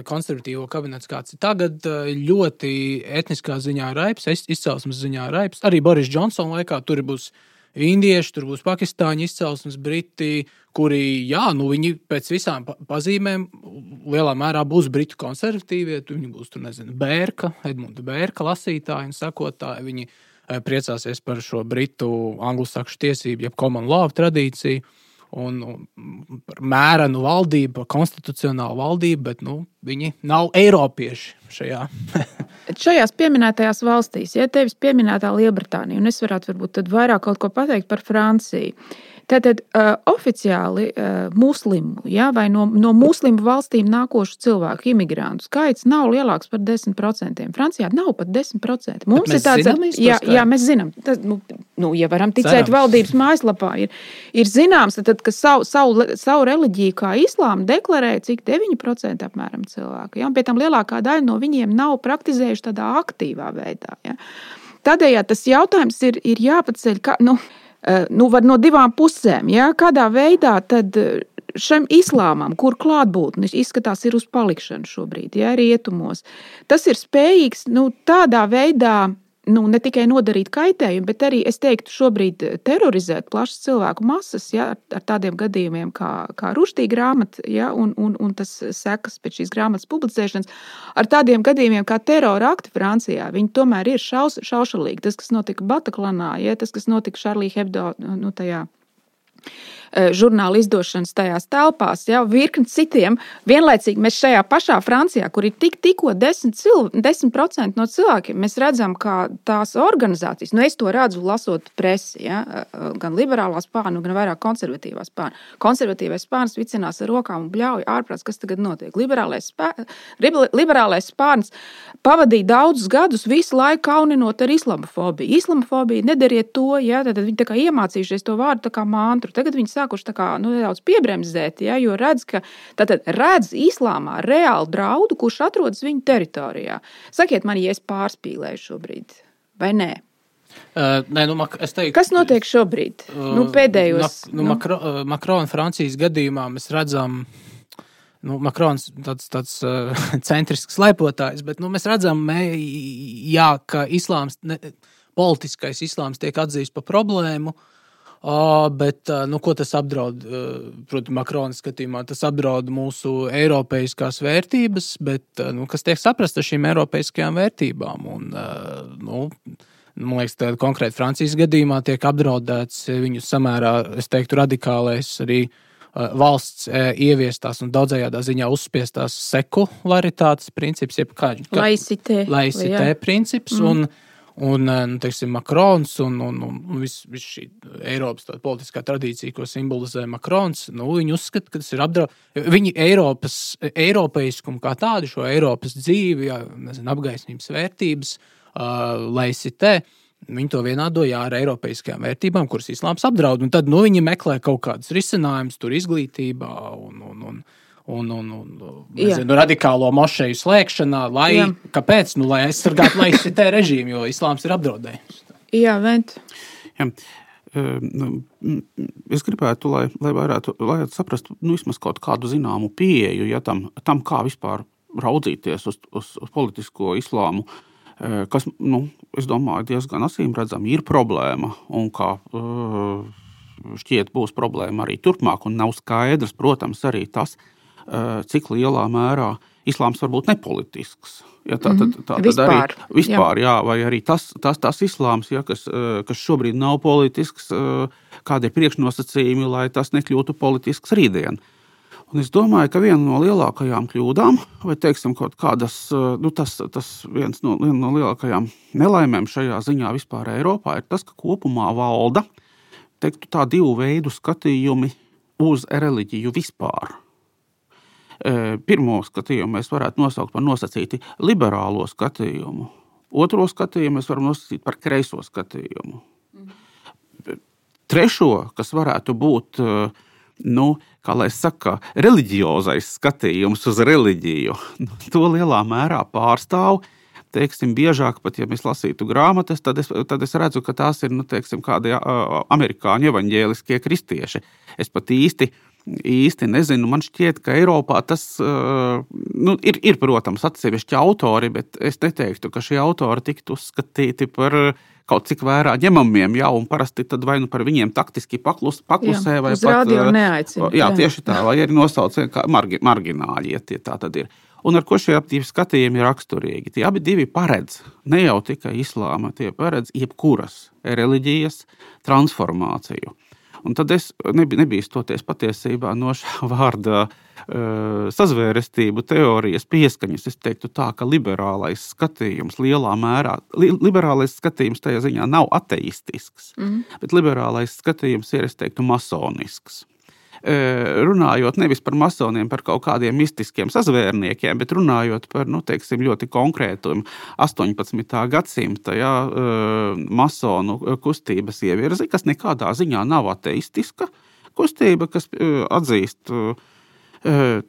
Speaker 3: konservatīvo kabinets, kāds ir tagad, ļoti etniskā ziņā raips, izcelsmes ziņā raips. Arī Boris Džonsona laikā tur būs indieši, tur būs pakistāņu izcelsmes, briti, kuri, jā, nu, viņi pēc visām pazīmēm lielā mērā būs britu konservatīvie. Viņi būs, tur nezinu, Bērka, Edmunda Bērka lasītāji un sekotāji. Viņi priecāsies par šo britu angļu tiesību, jeb common law tradīciju un, un par mērenu valdību, par konstitucionālu valdību, bet nu, viņi nav eiropieši šajā.
Speaker 1: Šajās pieminētajās valstīs, ja tevis pieminētā Lielbritānija, un es varētu varbūt vairāk kaut ko pateikt par Franciju. Tātad uh, oficiāli uh, muslimu ja, vai no, no muslimu valstīm nākošu cilvēku, imigrantu skaits nav lielāks par 10%. Francijā nav pat 10%. Mums ir tāds
Speaker 3: zināms,
Speaker 1: jā, jā, mēs zinām, tas, nu, nu, ja varam ticēt Cerams. valdības mājaslapā, ir, ir zināms, tad, ka savu, savu, savu reliģiju kā islāmu deklarē cik 9% apmēram cilvēku. Ja, pie tam lielākā daļa no viņiem nav praktizējuši tādā aktīvā veidā. Ja. Tādējādi tas jautājums ir, ir jāpaceļ. Kā, nu, Eh, nu, no divām pusēm. Ja? Kādā veidā tad eh, šim islāmam, kur klātbūtne izskatās ir uz palikšanu šobrīd, ja rietumos, tas ir spējīgs nu, tādā veidā nu, ne tikai nodarīt kaitējumu, bet arī, es teiktu, šobrīd terorizēt plašas cilvēku masas ja, ar, tādiem gadījumiem kā, kā Ruštī grāmata ja, un, un, un tas sekas pēc šīs grāmatas publicēšanas, ar tādiem gadījumiem kā terora akti Francijā. Viņi tomēr ir šaus, šaušalīgi. Tas, kas notika Bataklanā, ja, tas, kas notika Šarlī Hebdo nu, tajā Eh, žurnāla izdošanas tajās telpās, jau virkni citiem. Vienlaicīgi mēs šajā pašā Francijā, kur ir tik, tikko 10%, cilv, 10 no cilvēkiem, mēs redzam, ka tās organizācijas, nu es to redzu, lasot presi, ja, eh, gan liberālā spārna, gan vairāk konservatīvā spārna. Konservatīvais spārns vicinās ar rokām un bļauj ārprāts, kas tagad notiek. Liberālais, spēr, liberālais spārns pavadīja daudzus gadus visu laiku kauninot ar islamofobiju. Islamofobija nedariet to, ja, tad viņi tā kā iemācījušies to vārdu kā mantru. Tagad viņi sākuši kā, nu, nedaudz piebremzēt, ja, jo redz, ka tātad, redz islāmā reāli draudu, kurš atrodas viņu teritorijā. Sakiet man, ja es pārspīlēju šobrīd, vai nē?
Speaker 3: Uh, nē, nu, teiktu,
Speaker 1: Kas notiek šobrīd? Uh, nu, pēdējos,
Speaker 3: nu, nu. Makro, uh, Makrona Francijas gadījumā mēs redzam, nu, Makrons tāds, tāds uh, centrisks lepotājs, bet nu, mēs redzam, mē, jā, ka islāms, ne, politiskais islāms tiek atzīts par problēmu. Uh, Bet nu, ko tas apdraud? Protams, Makrona skatījumā tas apdraud mūsu eiropeiskās vērtības, bet nu, kas tiek saprasts ar šīm eiropeiskajām vērtībām? Un, nu, man liekas, tādā konkrēti Francijas gadījumā tiek apdraudēts viņu samērā, es teiktu, radikālais arī valsts ieviestās un daudzējādā ziņā uzspiestās sekularitātes princips, jeb kā
Speaker 1: laicitē,
Speaker 3: laicitē princips. Mm. Un, Un, eh, nu, teiksim, Makrons un, un, un viss vis šī Eiropas politiskā tradīcija, ko simbolizē Makrons, nu, viņi uzskata, ka tas ir apdraudējums. Viņi Eiropas, Eiropeiskumu kā tādu, šo Eiropas dzīvi, jā, nezinu, apgaismības vērtības, uh, laicitē. Viņi to vienādoja ar eiropeiskajām vērtībām, kuras islāms apdraud. Un tad nu, viņi meklē kaut kādus risinājumus, tur izglītībā un, un, un, un, un, un nezinu, radikālo mošeju slēgšanā, lai, Jā. kāpēc, nu, lai aizsargātu laicitē režīmu, jo islāms ir apdraudējums.
Speaker 1: Jā, vent.
Speaker 2: Jā. Nu, es gribētu, lai, lai varētu lai saprastu nu, vismaz kaut kādu zināmu pieeju ja, tam, tam, kā vispār raudzīties uz, uz, uz politisko islāmu, kas, nu, es domāju, diezgan acīm redzami ir problēma un kā šķiet būs problēma arī turpmāk. Un nav skaidrs, protams, arī tas, uh, cik lielā mērā islāms var būt nepolitisks. Ja, tā, tā, tā,
Speaker 1: tā vispār,
Speaker 2: arī, vispār jā. Jā, vai arī tas, tas, tas islāms, ja, kas, eh, kas šobrīd nav politisks, eh, kādi ir priekšnosacījumi, lai tas nekļūtu politisks rītdien. Un es domāju, ka viena no lielākajām kļūdām, vai teiksim, kādas, nu, tas, tas viens no, viena no lielākajām nelaimēm šajā ziņā vispār Eiropā ir tas, ka kopumā valda teiktu, tā divu veidu skatījumi uz reliģiju vispār. Pirmo skatījumu mēs varētu nosaukt par nosacīti liberālo skatījumu. Otro skatījumu mēs varam nosacīt par kreiso skatījumu. Mhm. Trešo, kas varētu būt nu, saka, reliģiozais skatījums uz reliģiju, nu, to lielā mērā pārstāv teiksim, biežāk, pat ja mēs lasītu grāmatas, tad es, tad es redzu, ka tās ir nu, teiksim, kādi amerikāņu evaņģēliskie kristieši. Es pat īsti īsti nezinu. Man šķiet, ka Eiropā tas uh, nu, ir, ir, protams, atsevišķi autori, bet es neteiktu, ka šie autori tiktu uzskatīti par kaut cik vērā ņemamiem, jā, un parasti tad vai nu par viņiem taktiski paklus, paklusē,
Speaker 1: Jā,
Speaker 2: vai pat,
Speaker 1: neaicina,
Speaker 2: Jā,
Speaker 1: jā.
Speaker 2: tieši tā, vai arī nosauc kā margi, margināļi, ja tie tā tad ir. Un ar ko šie abi skatījumi ir raksturīgi? Tie abi divi paredz ne jau tikai islāma, tie paredz jebkuras reliģijas transformāciju. Un tad es nebiju, nebiju stoties patiesībā no šā vārda sazvērestību teorijas pieskaņas. Es teiktu, tā, ka liberālais skatījums lielā mērā, li, liberālais skatījums tajā ziņā nav ateistisks, mm. bet liberālais skatījums ir, es teiktu, masonisks runājot nevis par masoniem, par kaut kādiem mistiskiem sazvērniekiem, bet runājot par nu, teiksim, ļoti konkrētu 18. gadsimta ja, masonu kustības ievirzi, kas nekādā ziņā nav ateistiska kustība, kas atzīst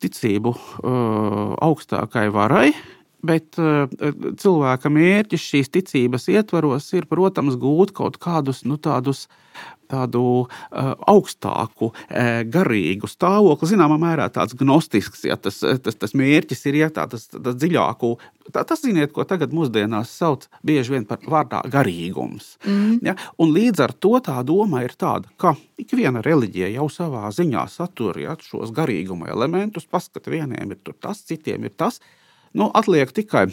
Speaker 2: ticību augstākai varai. Bet uh, cilvēka mērķis šīs ticības ietvaros ir, protams, gūt kaut kādus nu, tādus tādu uh, augstāku, uh, garīgu stāvokli, zināmā mērā tāds gnostisks, ja tas, tas, tas mērķis ir ja, tā, tas, tas dziļāku. Tā, tas, ziniet, ko tagad mūsdienās sauc bieži vien par vārdā garīgums. Mm. Ja, un līdz ar to tā doma ir tāda, ka ik viena reliģija jau savā ziņā satur ja, šos garīguma elementus, paskat, vieniem ir tas, citiem ir tas. Nu, atliek tikai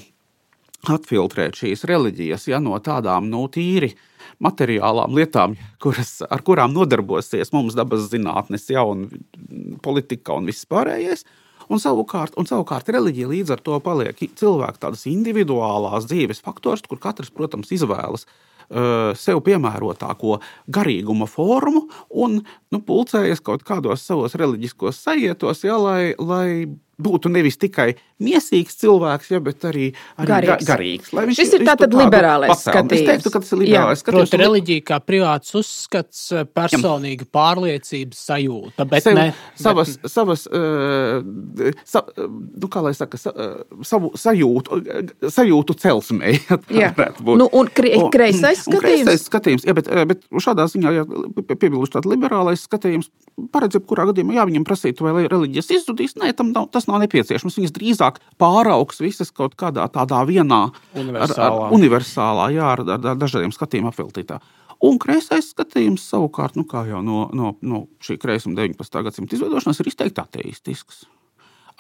Speaker 2: atfiltrēt šīs reliģijas ja, no tādām nu, tīri materiālām lietām, kuras, ar kurām nodarbosies mums dabas zinātnes, ja, un politika un viss pārējais. Un savukārt, un savukārt reliģija līdz ar to paliek cilvēka tādas individuālās dzīves faktors, kur katrs, protams, izvēlas sev piemērotāko garīguma formu un nu, pulcējas kaut kādos savos reliģiskos sajietos, ja, lai, lai būtu nevis tikai mīsīgs cilvēks, ja, bet arī, arī
Speaker 1: Garīgs.
Speaker 2: ga- garīgs. Lai viņš
Speaker 1: Šis ir tātad
Speaker 2: tādu
Speaker 1: liberālais
Speaker 2: pasauli- Es
Speaker 1: skatījums.
Speaker 2: teiktu, ka tas ir liberālais skatījums.
Speaker 3: Proti, reliģija kā privāts uzskats, personīga pārliecības sajūta. Bet
Speaker 2: Sev,
Speaker 3: ne,
Speaker 2: savas, bet... savas uh, sa, nu, kā lai saka, sa, uh, savu sajūtu, sajūtu celsmē.
Speaker 1: Jā. Nu, un kre-
Speaker 2: Un-
Speaker 1: kreisais
Speaker 2: un
Speaker 1: skatījums?
Speaker 2: Kreisais skatījums, jā, bet, eh, bet šādā ziņā, ja piebilduši tāds liberālais skatījums, paredz, jebkurā gadījumā, jā, viņam prasītu, vai reliģijas izzudīs. Nē, tam nav, tas nav nepieciešams. Viņas drīzāk pāraugs visas kaut kādā tādā vienā ar, ar,
Speaker 3: Universālā.
Speaker 2: universālā, jā, ar, ar, ar dažādiem skatījumiem apveltītā. Un kreisais skatījums savukārt, nu, kā jau no, no, no šī kreisuma 19. gadsimta izveidošanās, ir izteikti ateistisks.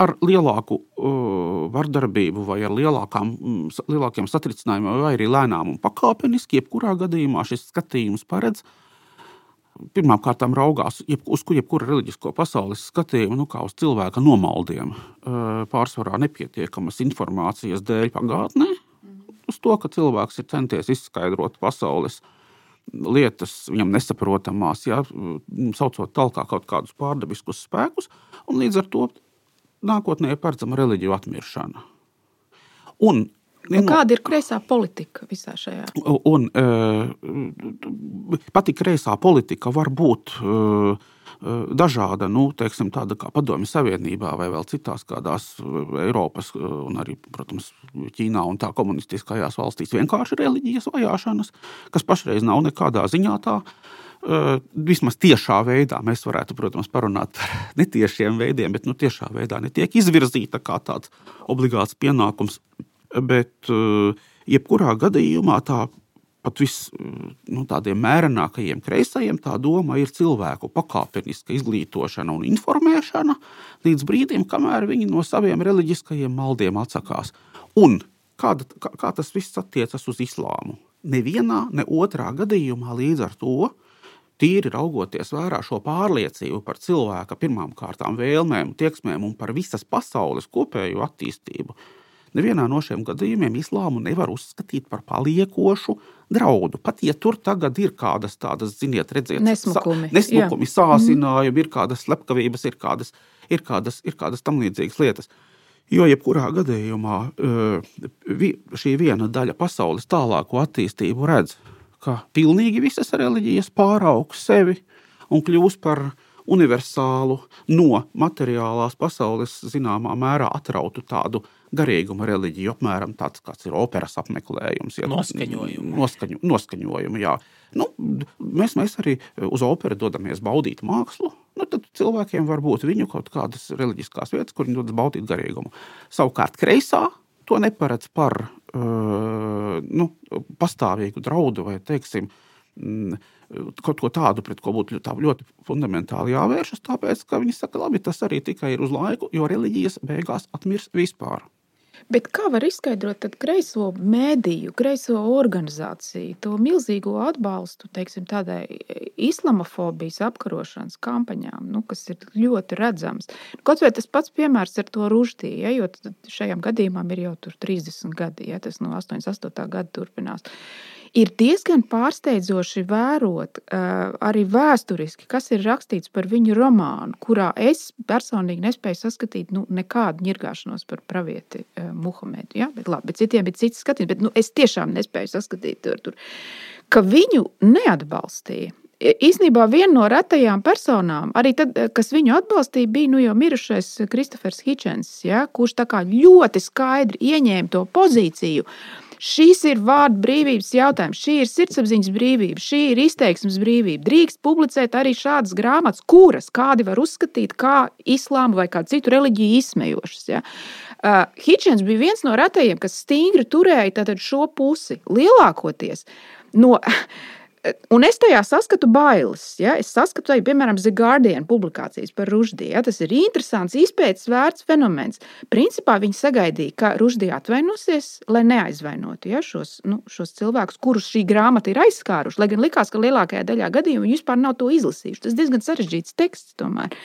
Speaker 2: Ar lielāku uh, vardarbību, vai ar lielākām, mm, lielākiem satricinājumiem, vai arī lēnām un pakāpeniski, jebkurā gadījumā šis skatījums paredz pirmkārt raugās jeb, uz kur jebkura reliģisko pasaules skatījumu, nu, kā uz cilvēka nomaldiem, pārsvarā nepietiekamas informācijas dēļ pagātnē, uz to, ka cilvēks ir centies izskaidrot pasaules lietas, viņam nesaprotamās, ja, saucot tālāk kaut kādus pārdabiskus spēkus, un līdz ar to nākotnē ir paredzama reliģiju atmiršana. Un,
Speaker 1: Un kāda ir kreisā politika visā šajā?
Speaker 2: Un uh, pati kreisā politika var būt uh, dažāda, nu, teiksim, tāda kā Padomju Savienībā vai vēl citās kādās Eiropas un arī, protams, Ķīnā un tā komunistiskajās valstīs vienkārši reliģijas vajāšanas, kas pašreiz nav nekādā ziņā tā. Vismaz tiešā veidā mēs varētu, protams, parunāt par netiešiem veidiem, bet nu, tiešā veidā netiek izvirzīta kā tāds obligāts pienākums Bet, uh, jebkurā gadījumā, tā pat vis, nu, mērenākajiem kreisajiem, tā doma ir cilvēku pakāpeniska izglītošana un informēšana līdz brīdim, kamēr viņi no saviem reliģiskajiem maldiem atsakās. Un kāda, kā, kā tas viss attiecas uz islāmu? Nevienā, ne otrā gadījumā līdz ar to. Tīri raugoties vērā šo pārliecību par cilvēka pirmām kārtām vēlmēm, tieksmēm un par visas pasaules kopējo attīstību, Nevienā no šiem gadījumiem islāmu nevar uzskatīt par paliekošu draudu. Pat ja tur tagad ir kādas tādas, ziniet, redziet,
Speaker 1: Nesmukumi,
Speaker 2: sa, nesmukumi sāsinājumi, ir kādas slepkavības, ir kādas, ir kādas, ir kādas tam līdzīgas lietas. Jo jebkurā gadījumā šī viena daļa pasaules tālāko attīstību redz, ka pilnīgi visas reliģijas pāraugs sevi un kļūs par universālu, no materiālās pasaules zināmā mērā atrautu tādu garīguma reliģiju, apmēram tāds, kāds ir operas apmeklējums.
Speaker 3: Ja, noskaņojumu.
Speaker 2: Noskaņu, noskaņojumu jā. nu, mēs, mēs arī uz operu dodamies baudīt mākslu. Nu, tad cilvēkiem var būt viņu kaut kādas reliģiskās vietas, kur viņi dodas baudīt garīgumu. Savukārt, kreisā to neparedz par uh, nu, pastāvīgu draudu vai, teiksim, mm, kaut ko tādu, pret ko būtu ļoti, ļoti fundamentāli jāvēršas, tāpēc, ka viņi saka, labi, tas arī tikai ir uz laiku, jo reliģijas beigās atmirs vispār.
Speaker 1: Bet kā var izskaidrot kreiso mēdīju, kreiso organizāciju, to milzīgo atbalstu teiksim, tādai islamofobijas apkarošanas kampaņām, nu, kas ir ļoti redzams? Kaut vai tas pats piemērs ar to ruždī, ja, jo šajam gadījumam ir jau 30 gadi, ja tas no 88. gada turpinās ir diezgan pārsteidzoši vērot uh, arī vēsturiski, kas ir rakstīts par viņu romānu, kurā es personīgi nespēju saskatīt nu, nekādu ņirgāšanos par pravieti uh, Muhamedu. Ja? Bet, labi, bet citiem ir cits skatījums, bet nu, es tiešām nespēju saskatīt tur, tur, ka viņu neatbalstīja. Īsnībā viena no retajām personām, arī tad, kas viņu atbalstīja, bija nu, jau mirušais Kristofers Hitchens, ja, kurš ļoti skaidri ieņēma to pozīciju. Uh, Šis ir vārdu brīvības jautājums, šī ir sirdsapziņas brīvība, šī ir izteiksmes brīvība. Drīkst publicēt arī šādas grāmatas, kuras kādi var uzskatīt kā islāma vai kādu citu reliģiju izsmejošas. Ja? Uh, Hitchens bija viens no retajiem, kas stingri turēja šo pusi lielākoties. No, Un es tajā saskatu bailes. Ja? Es saskatu arī, piemēram, The Guardian publikācijas par Ruždiju. Ja? Tas ir interesants, izpētes vērts fenomens. Principā viņi sagaidīja, ka Ruždija atvainosies, lai neaizvainotu ja? šos, nu, šos cilvēkus, kurus šī grāmata ir aizskāruši. Lai gan likās, ka lielākajā daļā gadījumu viņi vispār nav to izlasījuši. Tas diezgan sarežģīts teksts tomēr.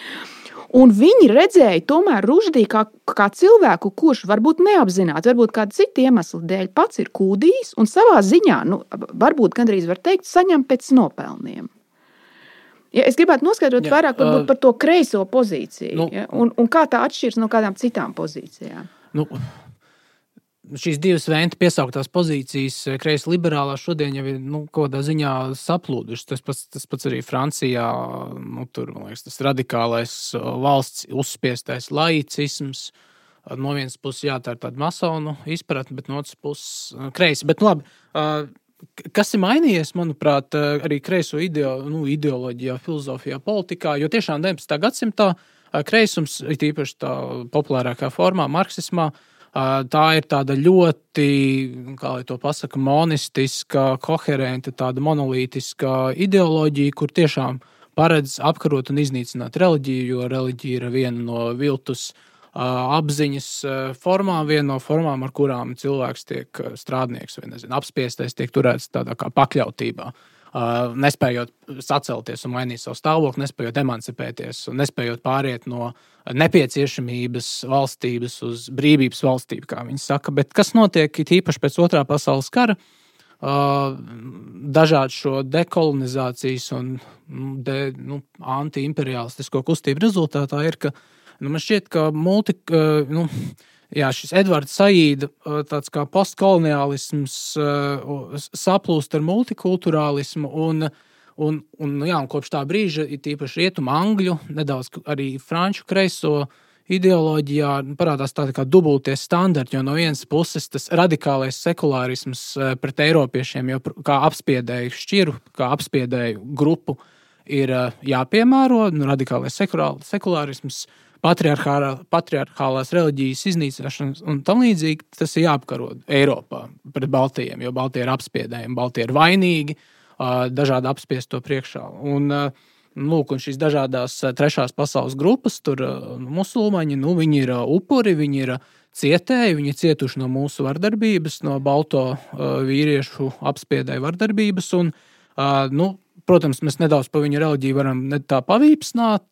Speaker 1: Un viņi redzēja tomēr Ruždī kā, kā cilvēku, kurš varbūt neapzināti, varbūt kāda cita iemesla dēļ pats ir kūdījis un savā ziņā, nu, varbūt gandrīz var teikt, saņem pēc nopelniem. Ja, es gribētu noskaidrot Jā, vairāk uh, par to kreiso pozīciju nu, ja, un, un kā tā atšķiras no kādām citām pozīcijām.
Speaker 3: Nu, šīs divas venta piesauktās pozīcijas, eh, kreisa liberālā, šodien jau ir nu, kaut kādā ziņā saplūdušas. Tas pats, tas pats arī Francijā, nu, tur, liekas, tas radikālais eh, valsts uzspiestais laicisms. No vienas puses, jā, tā ir tāda masonu izpratne, bet no otras puses, eh, kreisa. Bet, nu, labi, kas ir mainījies, manuprāt, arī kreiso ideo, nu, ideoloģijā, filozofijā, politikā, jo tiešām 19. gadsimtā kreisums, it īpaši tā populārākā formā, marksismā, uh, Tā ir tāda ļoti, kā lai to pasaka, monistiska, koherenta, tāda monolītiska ideoloģija, kur tiešām paredz apkarot un iznīcināt reliģiju, jo reliģija ir viena no viltus apziņas formām, viena no formām, ar kurām cilvēks tiek strādnieks vai nezinu, apspiestais, tiek turēts tādā kā pakļautībā. Uh, nespējot sacelties un mainīt savu stāvokli, nespējot emancipēties nespējot pāriet no nepieciešamības valstības uz brīvības valstību, kā viņi saka. Bet kas notiek īpaši pēc otrā pasaules kara? Dažādu šo dekolonizācijas un nu, de, nu, anti-imperialistisko kustību rezultātā ir, ka nu, man šķiet, ka multi, nu, jā, šis Edvards Saīda tāds kā postkoloniālisms saplūst ar multikulturālismu. Un, un, un, jā, un kopš tā brīža ir tīpaši rietumu angļu, nedaudz arī franču kreiso ideoloģijā parādās tādi kā dubultie standarti. Jo no vienas puses tas radikālais sekulārisms pret eiropiešiem, jau kā apspiedēju šķiru, kā apspiedēju grupu, ir jāpiemēro. Nu, radikālais sekulārisms patriarchālās reliģijas iznīcināšanas un tam līdzīgi, tas ir jāapkaro Eiropā pret Baltijiem, jo Baltija ir apspiedējumi, Baltija ir vainīgi dažādu apspiesto priekšā. Un, Lūk, un šīs dažādas trešās pasaules grupas, tur musulmaņi, nu, viņi ir upuri, viņi ir cietēji, viņi ir cietuši no mūsu vardarbības, no balto vīriešu apspiedēju vardarbības. Un, nu, Protams, mēs nedaudz par viņu reliģiju varam tā pavīpsnāt.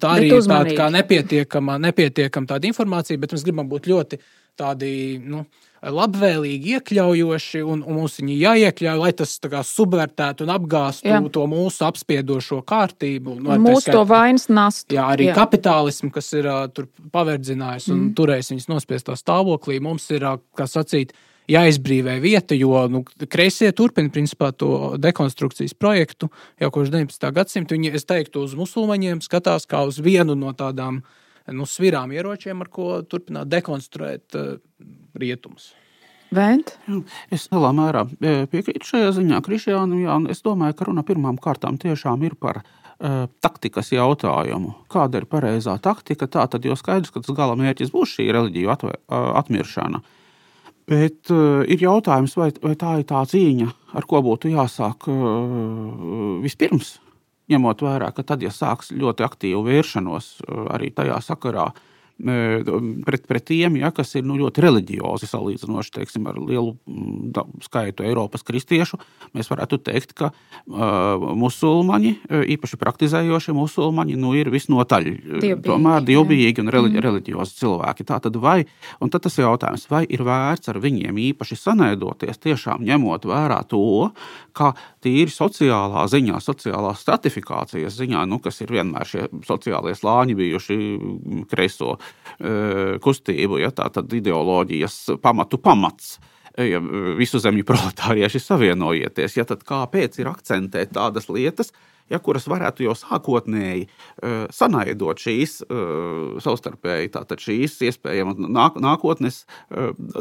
Speaker 3: Tā arī ir tāda kā nepietiekama, nepietiekama tāda informācija, bet mēs gribam būt ļoti tādi. Nu, labvēlīgi, iekļaujoši, un, un mums viņi jāiekļauj, lai tas subvertētu un apgāstu jā. to mūsu apspiedošo kārtību.
Speaker 1: Nu, mūsu skait, to vainas nastu.
Speaker 3: Jā, arī jā. kapitālismu, kas ir uh, tur paverdzinājis un mm. turējis viņus nospiestā stāvoklī, mums ir, uh, kā sacīt, uh, jāizbrīvē vieta, jo nu, kreisie turpina principā, to dekonstrukcijas projektu jau kopš 19. gadsimta. Viņi, es teiktu, uz musulmaņiem skatās kā uz vienu no tādām nu, svirām ieročiem, ar ko turpināt dekonstruēt uh, rietumus.
Speaker 1: Vēnt?
Speaker 2: Es lielā mērā e, piekrītu šajā ziņā Krišjānam. Es domāju, ka runa pirmām kārtām tiešām ir par uh, taktikas jautājumu. Kāda ir pareizā taktika? Tā tad jau skaidrs, ka tas gala mērķis būs šī reliģiju atmiršana. Uh, Bet uh, ir jautājums, vai, vai tā ir tā cīņa, ar ko būtu jāsāk uh, vispirms, ņemot vērā, ka tad, ja sāks ļoti aktīvu vēršanos uh, arī tajā sakarā, uh, pret, pret tiem, ja, kas ir nu, ļoti reliģiozi salīdzinoši teiksim, ar lielu mm, da, skaitu Eiropas kristiešu. Mēs varētu teikt, ka uh, musulmaņi, īpaši praktizējošie musulmaņi, nu, ir visnotaļ dievbijīgi, tomēr dievbijīgi un reliģi, mm. reliģiozi cilvēki. Tā tad vai, un tad tas jautājums, vai ir vērts ar viņiem īpaši sanaidoties, tiešām ņemot vērā to, ka tīri sociālā ziņā, sociālās stratifikācijas ziņā, nu, kas ir vienmēr šie sociālie slāņi bijuši kreiso kustību, ja tā tad ideoloģijas pamatu pamats. E, ja visu zemju proletārieši savienojieties, ja tad kāpēc ir akcentēt tādas lietas, ja, kuras varētu jau sākotnēji uh, sanaidot šīs savstarpēji, tātad šīs iespējams nāk, nākotnes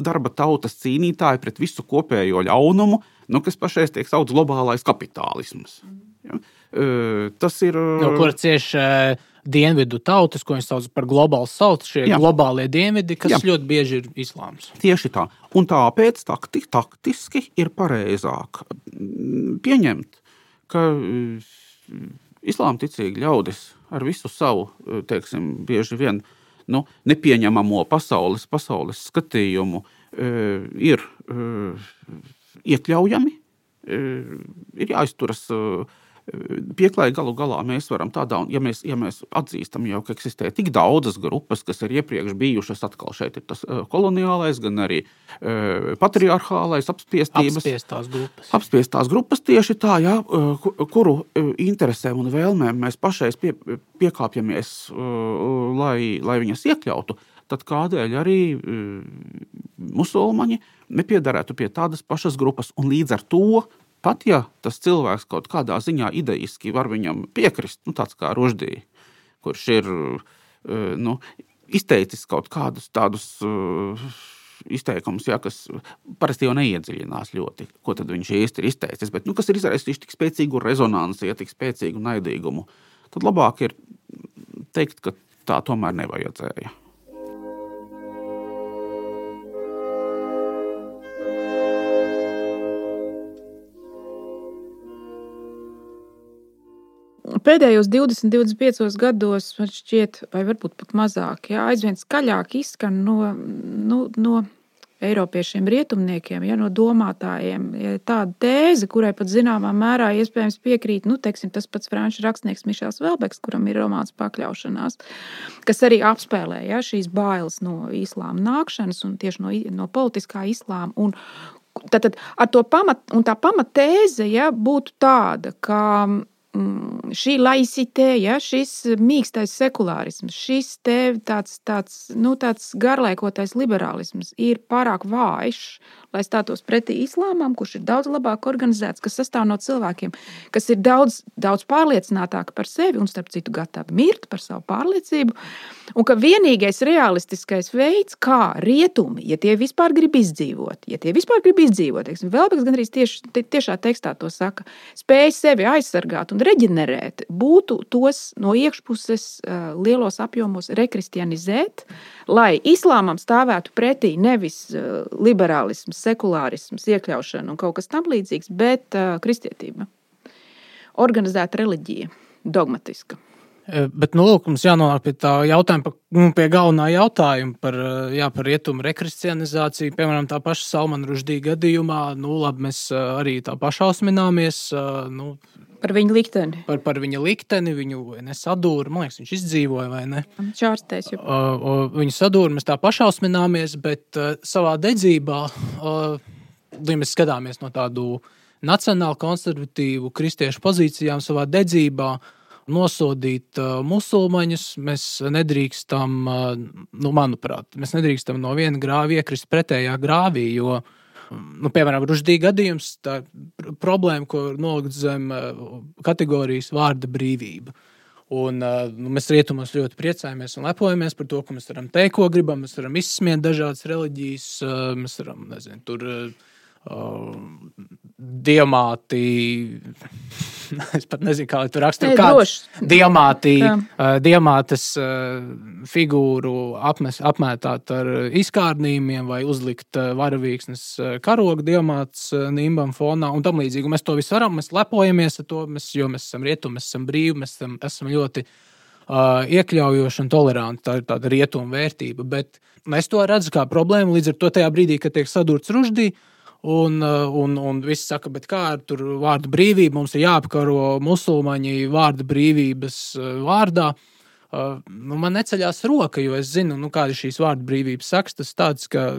Speaker 2: darba tautas cīnītāji pret visu kopējo ļaunumu, nu, kas pašais tiek saukts globālais kapitālisms. Ja. Uh, tas ir.
Speaker 3: Uh, no kura cieši uh, dienvidu tautas, ko viņi sauc par globālu sautu, šie Jā. globālie dienvidi, kas Jā. ļoti bieži ir islāms.
Speaker 2: Tieši tā. Un tāpēc takti, taktiski ir pareizāk mm, pieņemt, ka islāma ticīgi ļaudis ar visu savu, teiksim, bieži vien nu, nepieņemamo pasaules, pasaules skatījumu ir iekļaujami, ir jāizturas Pieklājīgi galu galā mēs varam tādā, ja mēs, ja mēs atzīstam, jau, ka eksistē tik daudzas grupas, kas ir iepriekš bijušas, atkal šeit ir tas koloniālais, gan arī uh, patriarchālais apspiestības.
Speaker 3: Apspiestās grupas.
Speaker 2: Apspiestās grupas tieši tā, jā, kuru interesēm un vēlmēm mēs pašais pie, piekāpjamies, lai, lai viņas iekļautu. Tad kādēļ arī musulmaņi nepiedarētu pie tādas pašas grupas un līdz ar to Pat ja tas cilvēks kaut kādā ziņā idejiski var viņam piekrist, nu, tāds kā Roždī, kurš ir eh, nu, izteicis kaut kādus tādus uh, izteikumus, ja, kas parasti jau neiedziļinās ļoti, ko viņš īsti ir izteicis, bet nu, kas ir izraisījis tik spēcīgu rezonanci, ja tik spēcīgu naidīgumu, tad labāk ir teikt, ka tā tomēr nevajadzēja.
Speaker 1: Pēdējos 20, 25 gados, man šķiet, vai varbūt pat mazāk, jā, aizvien skaļāk izskan no, no, no Eiropiešiem, rietumniekiem, ja, no domātājiem. Ja, tāda tēze, kurai pat zināmā mērā iespējams piekrīt nu, teiksim, tas pats franču rakstnieks Mišels Velbeks, kuram ir romāns pakļaušanās, kas arī apspēlē ja, šīs bailes no islāma nākšanas un tieši no, no politiskā islāma. Un, Tātad ar to pamat, tā pamatēze ja, būtu tāda, ka šī laicitē, ja, šis mīkstais sekulārisms, šis tāds, tāds, nu, tāds garlaikotais liberālisms ir pārāk vājš, lai stātos pretī islāmam, kurš ir daudz labāk organizēts, kas sastāv no cilvēkiem, kas ir daudz, daudz pārliecinātāki par sevi un, starp citu, gatavi mirt par savu pārliecību. Un ka vienīgais realistiskais veids, kā rietumi, ja tie vispār grib izdzīvot, ja tie vispār grib izdzīvot, teiksim, Velbeks gandrīz tieši, tiešā tekstā to saka, spēj sevi aizsargāt un reģenerēt, būtu tos no iekšpuses uh, lielos apjomos rekristianizēt, lai islāmam stāvētu pretī nevis uh, liberālisms, sekulārisms, iekļaušana un kaut kas tamlīdzīgs, bet uh, kristietība. Organizēta reliģija, dogmatiska.
Speaker 3: Bet nu, lūk, mums jānonāk pie tā jautājuma, nu, pie galvenā jautājuma par, jā, par rietumu rekristianizāciju. Piemēram, tā paša Salmana Ruždīga gadījumā, nu, labi, mēs arī tā pašausmināmies. Nu,
Speaker 1: Par viņu likteni.
Speaker 3: Par, par viņa likteni, viņu nesadūru. Man liekas, viņš izdzīvoja vai ne?
Speaker 1: Čārstēs. Uh,
Speaker 3: uh, viņu sadūru mēs tā pašausmināmies, bet uh, savā dedzībā, uh, ja mēs skatāmies no tādu nacionālu konservatīvu kristiešu pozīcijām, savā dedzībā nosodīt uh, musulmaņus, mēs nedrīkstam, uh, nu, manuprāt, mēs nedrīkstam no viena grāva iekrist pretējā grāvī, jo uh, nu, piemēram, Ruždīga gadījums, tā problēma, ko nolikt zem kategorijas vārda brīvība. Un, nu, mēs rietumos ļoti priecājamies un lepojamies par to, ka mēs varam teikt, ko gribam. Mēs varam izsmiet dažādas reliģijas, mēs varam nezinu, tur, diamāti. Es pat nezinu, kā tur rakstīts.
Speaker 1: Droši.
Speaker 3: Diamāti, uh, diamātas uh, figūru apmes, apmētāt ar izkārnījumiem vai uzlikt uh, varavīksnes karogu diamāts uh, nimbam fonā un tam līdzīgi. Un Mēs to visu varam, mēs lepojamies ar to, mēs, jo mēs esam rietumi, mēs esam brīvi, mēs esam, esam ļoti uh, iekļaujoši un toleranti. Tā ir tāda rietuma vērtība. Bet es to redzu kā problēmu līdz ar to tajā brīdī, kad tiek sadurts ruždī. Uh, un, un viss saka, kā ar tur vārdu brīvību mums ir jāapkaro musulmaņi vārdu brīvības uh, vārdā. Uh, nu, man neceļās roka, jo es zinu, nu, kāda ir šīs vārdu brīvības saks. Tas tāds, ka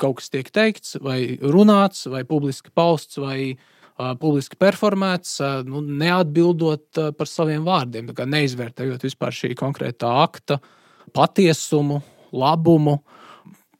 Speaker 3: kaut kas tiek teikts, vai runāts, vai publiski pausts, vai uh, publiski performēts, uh, nu, neatbildot uh, par saviem vārdiem, neizvērtējot vispār šī konkrētā akta patiesumu, labumu.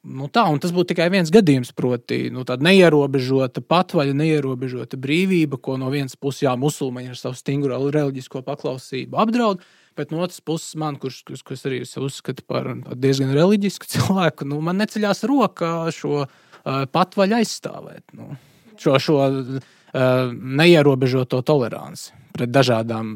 Speaker 3: Nu tā, un tas būtu tikai viens gadījums, proti, nu, tāda neierobežota patvaļa, neierobežota brīvība, ko no vienas puses, jā, musulmaņi ar savu stingro reliģisko paklausību apdraud, bet no otras puses, man, kurš, kurš, kurš arī uzskata par diezgan reliģisku cilvēku, nu, man neceļās roka šo uh, patvaļu aizstāvēt. Nu, šo, šo neierobežoto toleranci pret dažādām,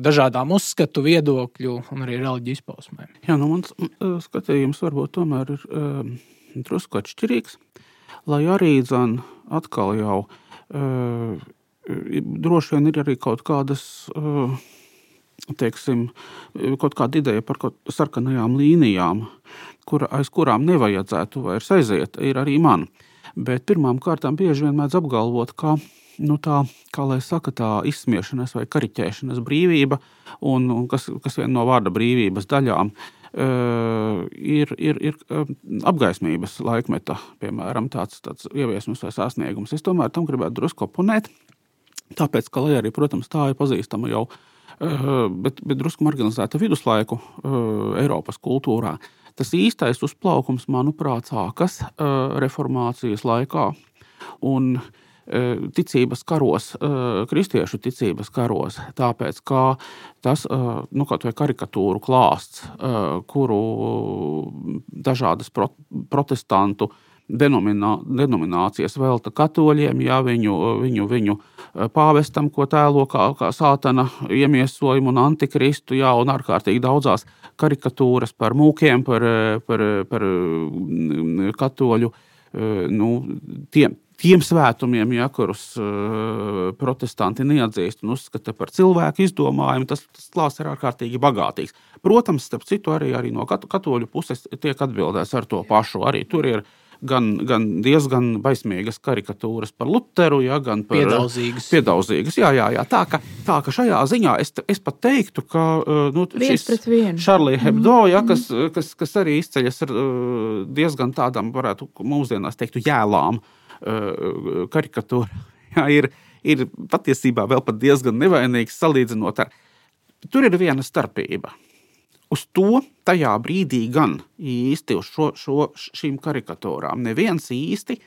Speaker 3: dažādām uzskatu, viedokļu un arī reliģiju izpausmēm.
Speaker 2: Jā, nu mans uh, skatījums varbūt tomēr ir um, drusku atšķirīgs. Lai arī dzan atkal jau uh, droši vien ir arī kaut kādas, uh, teiksim, kaut kāda ideja par kaut sarkanajām līnijām, kur, aiz kurām nevajadzētu vairs aiziet, ir arī man. Bet pirmām kārtām bieži vien mēdz apgalvot, ka nu, tā, kā lai saka, tā izsmiešanās vai kariķēšanas brīvība, un, un kas, kas viena no vārda brīvības daļām, uh, ir, ir, ir uh, apgaismības laikmeta, piemēram, tāds, tāds ieviesums vai sasniegums. Es tomēr tam gribētu drusku oponēt, tāpēc, ka, lai arī, protams, tā ir pazīstama jau, uh, bet, bet drusku marginalizēta viduslaiku Eiropas kultūrā, tas īstais uzplaukums, manuprāt, sākas reformācijas laikā. Un, uh, ticības karos, kristiešu ticības karos, tāpēc ka tas nu, kaut vai karikatūru klāsts, kuru dažādas protestantu denomina, denominācijas velta katoļiem, ja viņu, viņu, viņu pāvestam, ko tēlo kā, kā sātana iemiesojumu un antikristu, jā, un ārkārtīgi daudzās karikatūras par mūkiem, par, par, par katoļu nu, tiem, tiem svētumiem, ja, kurus uh, protestanti neatzīst un uzskata par cilvēku izdomājumu, tas, tas klāsts ir ārkārtīgi bagātīgs. Protams, starp citu, arī, arī no katoļu puses tiek atbildēts ar to pašu. Arī tur ir gan, gan diezgan baismīgas karikatūras par Lutheru, ja, gan par
Speaker 3: piedaudzīgas.
Speaker 2: piedaudzīgas jā, jā, jā. Tā, ka, tā ka šajā ziņā es, es pat teiktu, ka nu,
Speaker 1: viens pret vienu.
Speaker 2: Šarlija Hebdo, ja, kas, kas, kas arī izceļas ar diezgan tādām, varētu mūsdienās teikt, jēlām karikatūra jā, ir, ir patiesībā vēl pat diezgan nevainīgs salīdzinot ar. Tur ir viena starpība. Uz to tajā brīdī gan īsti uz šo, šo, šīm karikatūrām neviens īsti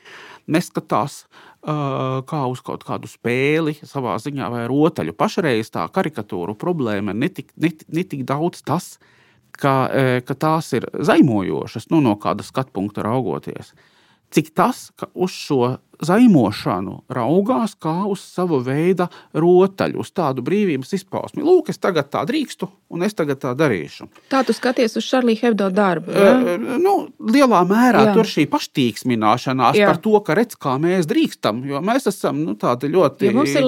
Speaker 2: neskatās uh, kā uz kaut kādu spēli savā ziņā vai rotaļu. Pašreiz tā karikatūru problēma ir netik, netik, netik daudz tas, ka, ka tās ir zaimojošas nu, no kāda skatu punkta raugoties. Uh, cik tas, ka uz šo zaimošanu raugās kā uz savu veidu rotaļu, uz tādu brīvības izpausmi. Lūk, es tagad tā drīkstu, un es tagad tā darīšu.
Speaker 1: Tā tu skaties uz Šarlīda Hebdo darbu. Ja?
Speaker 2: Uh, nu, lielā mērā Jā. tur šī paštīksmināšanās Jā. par to, ka redz, kā mēs drīkstam, jo mēs esam nu, tādi ļoti
Speaker 1: mums.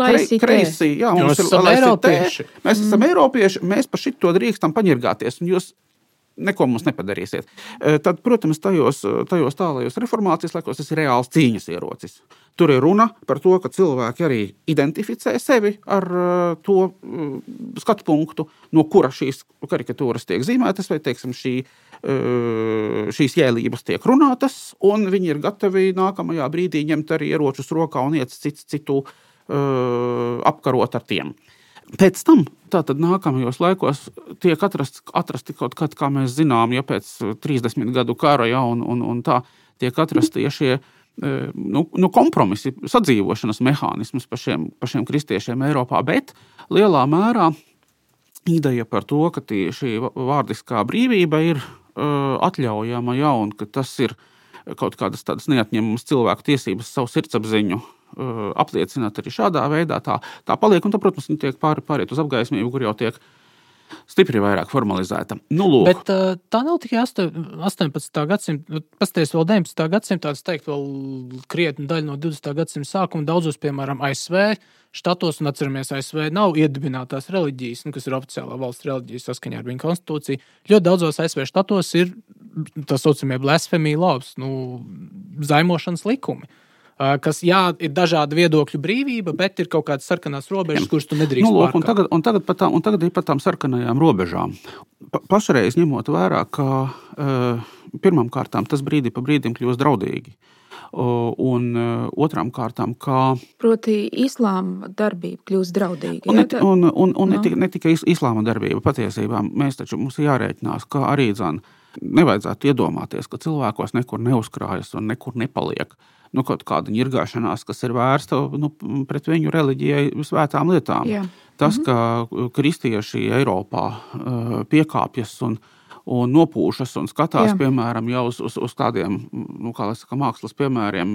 Speaker 2: Kreisi, jā, mums
Speaker 3: ir laisīti.
Speaker 2: Mēs mm. esam eiropieši, mēs par šito drīkstam paņirgāties. Un jūs neko mums nepadarīsiet. E, tad, protams, tajos, tajos tālajos reformācijas laikos tas ir reāls cīņas ierocis. Tur ir runa par to, ka cilvēki arī identificē sevi ar e, to e, skatu punktu, no kura šīs karikatūras tiek zīmētas, vai teiksim, šī, šīs jēlības tiek runātas, un viņi ir gatavi nākamajā brīdī ņemt arī ieročus rokā un iet citu, citu apkarot ar tiem. Pēc tam, tātad nākamajos laikos, tiek atrasts, atrasti kaut kādi, kā mēs zinām, ja pēc 30 gadu kara jau un, un, un tā tiek atrasti ja šie nu, nu, kompromisi, sadzīvošanas mehānismus par šiem, par šiem kristiešiem Eiropā, bet lielā mērā ideja par to, ka šī vārdiskā brīvība ir uh, atļaujama jau un ka tas ir kaut kādas tādas neatņemamas cilvēku tiesības, savu sirdsapziņu apliecināt arī šādā veidā. Tā, tā paliek, un, tā, protams, tiek pāri, pāriet uz apgaismību, kur jau tiek stipri vairāk formalizēta. Nu, lūk.
Speaker 3: Bet tā nav tikai 18. gadsimta, nu, pasties vēl 19. gadsimtā, tas teikt, vēl krietni daļa no 20. gadsimta sākuma daudzos, piemēram, ASV štatos, un atceramies, ASV nav iedibinātās reliģijas, nu, kas ir oficiālā valsts reliģija saskaņā ar viņu konstitūciju. Ļoti daudzos ASV štatos ir tā saucamie blasfēmija laus, nu, zaimošanas likumi. Kas, jā, ir dažādi viedokļu brīvība, bet ir kaut kādas sarkanās robežas, kuras tu nedrīkst
Speaker 2: nu, lūk, un tagad, un tagad, tām, un tagad ir par tām sarkanajām robežām. Pa, pašreiz ņemot vērā, ka uh, pirmām kārtām tas brīdi pa brīdim kļūst draudīgi. Un e, otrām kārtām, kā.
Speaker 1: Proti, islāma darbība kļūst draudīga.
Speaker 2: Un, ne, un, un, un no. ne, nu. tikai, ne tikai islāma darbība, patiesībā mēs taču mums jārēķinās, ka arī dzan, nevajadzētu iedomāties, ka cilvēkos nekur neuzkrājas un nekur nepaliek. Nu, kaut kāda ņirgāšanās, kas ir vērsta nu, pret viņu reliģijai, svētām lietām. Jā. Tas, mhm. ka kristieši Eiropā piekāpjas un uh, un nopūšas un skatās, Jā. piemēram, jau uz, uz, uz tādiem nu, kā saka, mākslas piemēriem.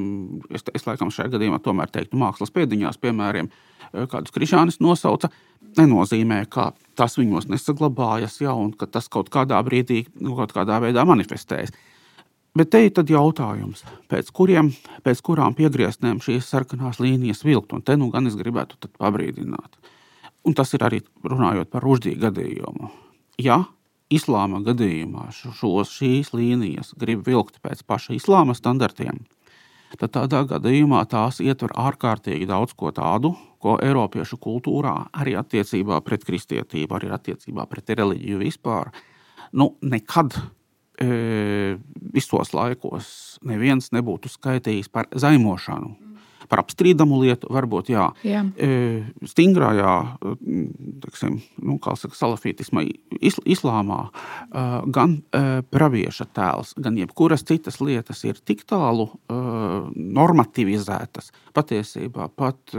Speaker 2: Es, es laikam šajā gadījumā tomēr teiktu mākslas pēdiņās, piemēram, eh, kādus krišānis nosauca. Nenozīmē, ka tas viņos nesaglabājas, ja, un ka tas kaut kādā brīdī, nu, kaut kādā veidā manifestējas. Bet te ir jautājums, pēc, kuriem, pēc kurām piegrieznēm šīs sarkanās līnijas vilkt. Un te nu gan es gribētu pabrīdināt. Un tas ir arī runājot par Ružģīgu gadījumu. Ja islāma gadījumā šos, šīs līnijas grib vilkt pēc paša islāma standartiem, tad tādā gadījumā tās ietver ārkārtīgi daudz ko tādu, ko Eiropiešu kultūrā, arī attiecībā pret kristietību, arī attiecībā pret reliģiju vispār, nu, nekad e, visos laikos neviens nebūtu skaitījis par zaimošanu par apstrīdamu lietu, varbūt jā. jā. E, stingrājā, teksim, nu, kā saka, salafītismā, islāmā, e, gan e, pravieša tēls, gan jebkuras citas lietas ir tik tālu normativizētas, patiesībā pat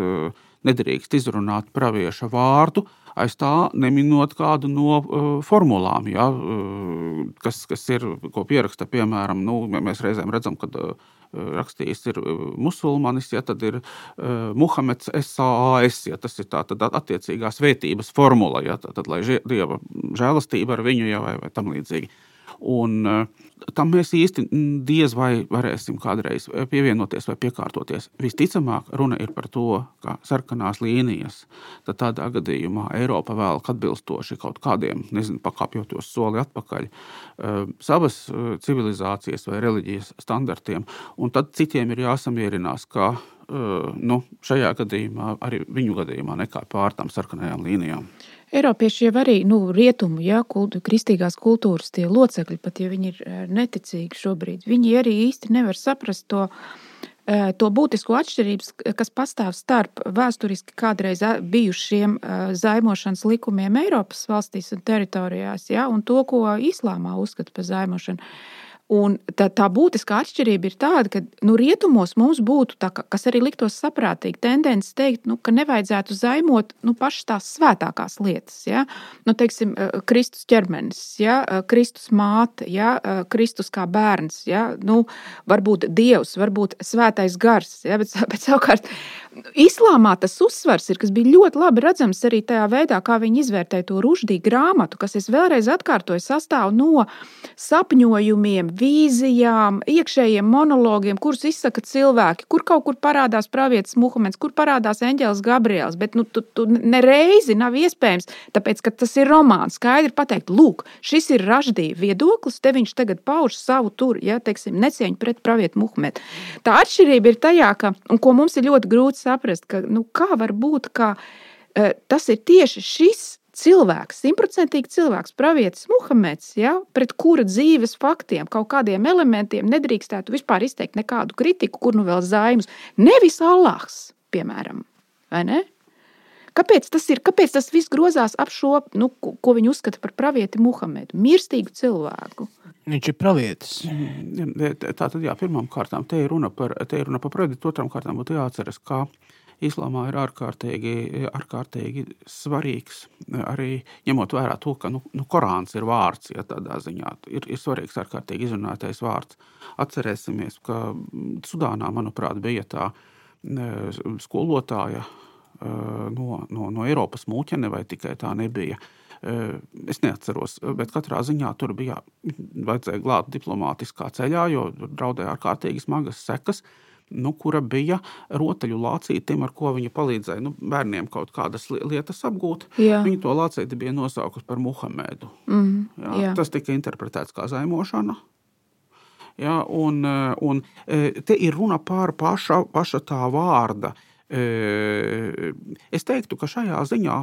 Speaker 2: nedrīkst izrunāt pravieša vārdu, aiz tā neminot kādu no uh, formulām, ja, uh, kas, kas ir, ko pieraksta, piemēram, nu, mēs reizēm redzam, ka uh, rakstījis ir musulmanis, ja tad ir uh, Muhameds SAS, ja tas ir tā tad attiecīgās vērtības formula, ja tad, lai dieva žēlastība ar viņu jau vai, vai tam līdzīgi. Un, uh, tam mēs īsti diez vai varēsim kādreiz pievienoties vai piekārtoties. Visticamāk, runa ir par to, ka sarkanās līnijas tādā gadījumā Eiropa vēl atbilstoši kaut kādiem, nezinu, pakāpjoties soli atpakaļ, eh, savas eh, civilizācijas vai reliģijas standartiem, un tad citiem ir jāsamierinās, ka eh, nu, šajā gadījumā arī viņu gadījumā nekā pār tām sarkanajām līnijām.
Speaker 1: Eiropieši jau arī nu, rietumu, ja, kultu, kristīgās kultūras locekļi, pat ja viņi ir eh, neticīgi šobrīd, viņi arī īsti nevar saprast to, eh, to būtisko atšķirības, kas pastāv starp vēsturiski kādreiz bijušiem eh, zaimošanas likumiem Eiropas valstīs un teritorijās, ja, un to, ko islāmā uzskata par zaimošanu. Un tā, tā būtiskā atšķirība ir tāda, ka nu, rietumos mums būtu, tā, kas arī liktos saprātīgi, tendence teikt, nu, ka nevajadzētu zaimot nu, pašas tās svētākās lietas. Ja? Nu, teiksim, eh, Kristus ķermenis, ja? Eh, Kristus māte, ja? Eh, Kristus kā bērns, ja? nu, varbūt Dievs, varbūt svētais gars. Ja? Bet, bet savukārt Islāmā tas uzsvars ir, kas bija ļoti labi redzams arī tajā veidā, kā viņi izvērtēja to ruždīgu grāmatu, kas, es vēlreiz atkārtoju, sastāv no sapņojumiem, vīzijām, iekšējiem monologiem, kurus izsaka cilvēki, kur kaut kur parādās pravietis Muhameds, kur parādās eņģēlis Gabriels. Bet nu, tu, tu nereizi nav iespējams, tāpēc, ka tas ir romāns, skaidri pateikt, lūk, šis ir raždīja viedoklis, te viņš tagad pauž savu tur, ja, teiksim, necieņu pret pravietu Muhamedu. Tā atšķirība ir tajā, ka, un ko mums ir ļoti grūti saprast, ka nu, kā var būt, ka uh, tas ir tieši šis cilvēks, simtprocentīgi cilvēks, pravietis Muhameds, ja, pret kura dzīves faktiem, kaut kādiem elementiem nedrīkstētu vispār izteikt nekādu kritiku, kur nu vēl zaimus. Nevis Allahs, piemēram, vai ne? Kāpēc tas ir? Kāpēc tas viss grozās ap šo, nu, ko viņi uzskata par pravieti Muhamedu, mirstīgu cilvēku?
Speaker 3: Viņš ir pravietis.
Speaker 2: Tā tad, jā, pirmām kārtām te ir runa par, te ir runa par pravieti, otrām kārtām būtu jāatceras, ka Islāmā ir ārkārtīgi, ārkārtīgi svarīgs. Arī ņemot vērā to, ka nu, nu, Korāns ir vārds, ja tādā ziņā ir, ir svarīgs ārkārtīgi izrunātais vārds. Atcerēsimies, ka Sudānā, manuprāt, bija tā skolotāja no, no, no Eiropas mūķene, vai tikai tā nebija. Es neatceros, bet katrā ziņā tur bija vajadzēja glābt diplomātiskā ceļā, jo draudēja ārkārtīgi smagas sekas. Nu, kura bija rotaļu lācītiem, ar ko viņa palīdzēja nu, bērniem kaut kādas lietas apgūt. Jā. Viņa to lācīti bija nosaukusi par Muhamedu. Mm, jā, jā. Tas tika interpretēts kā zaimošana. Ja, un, un te ir runa par paša, paša tā vārda Es teiktu, ka šajā ziņā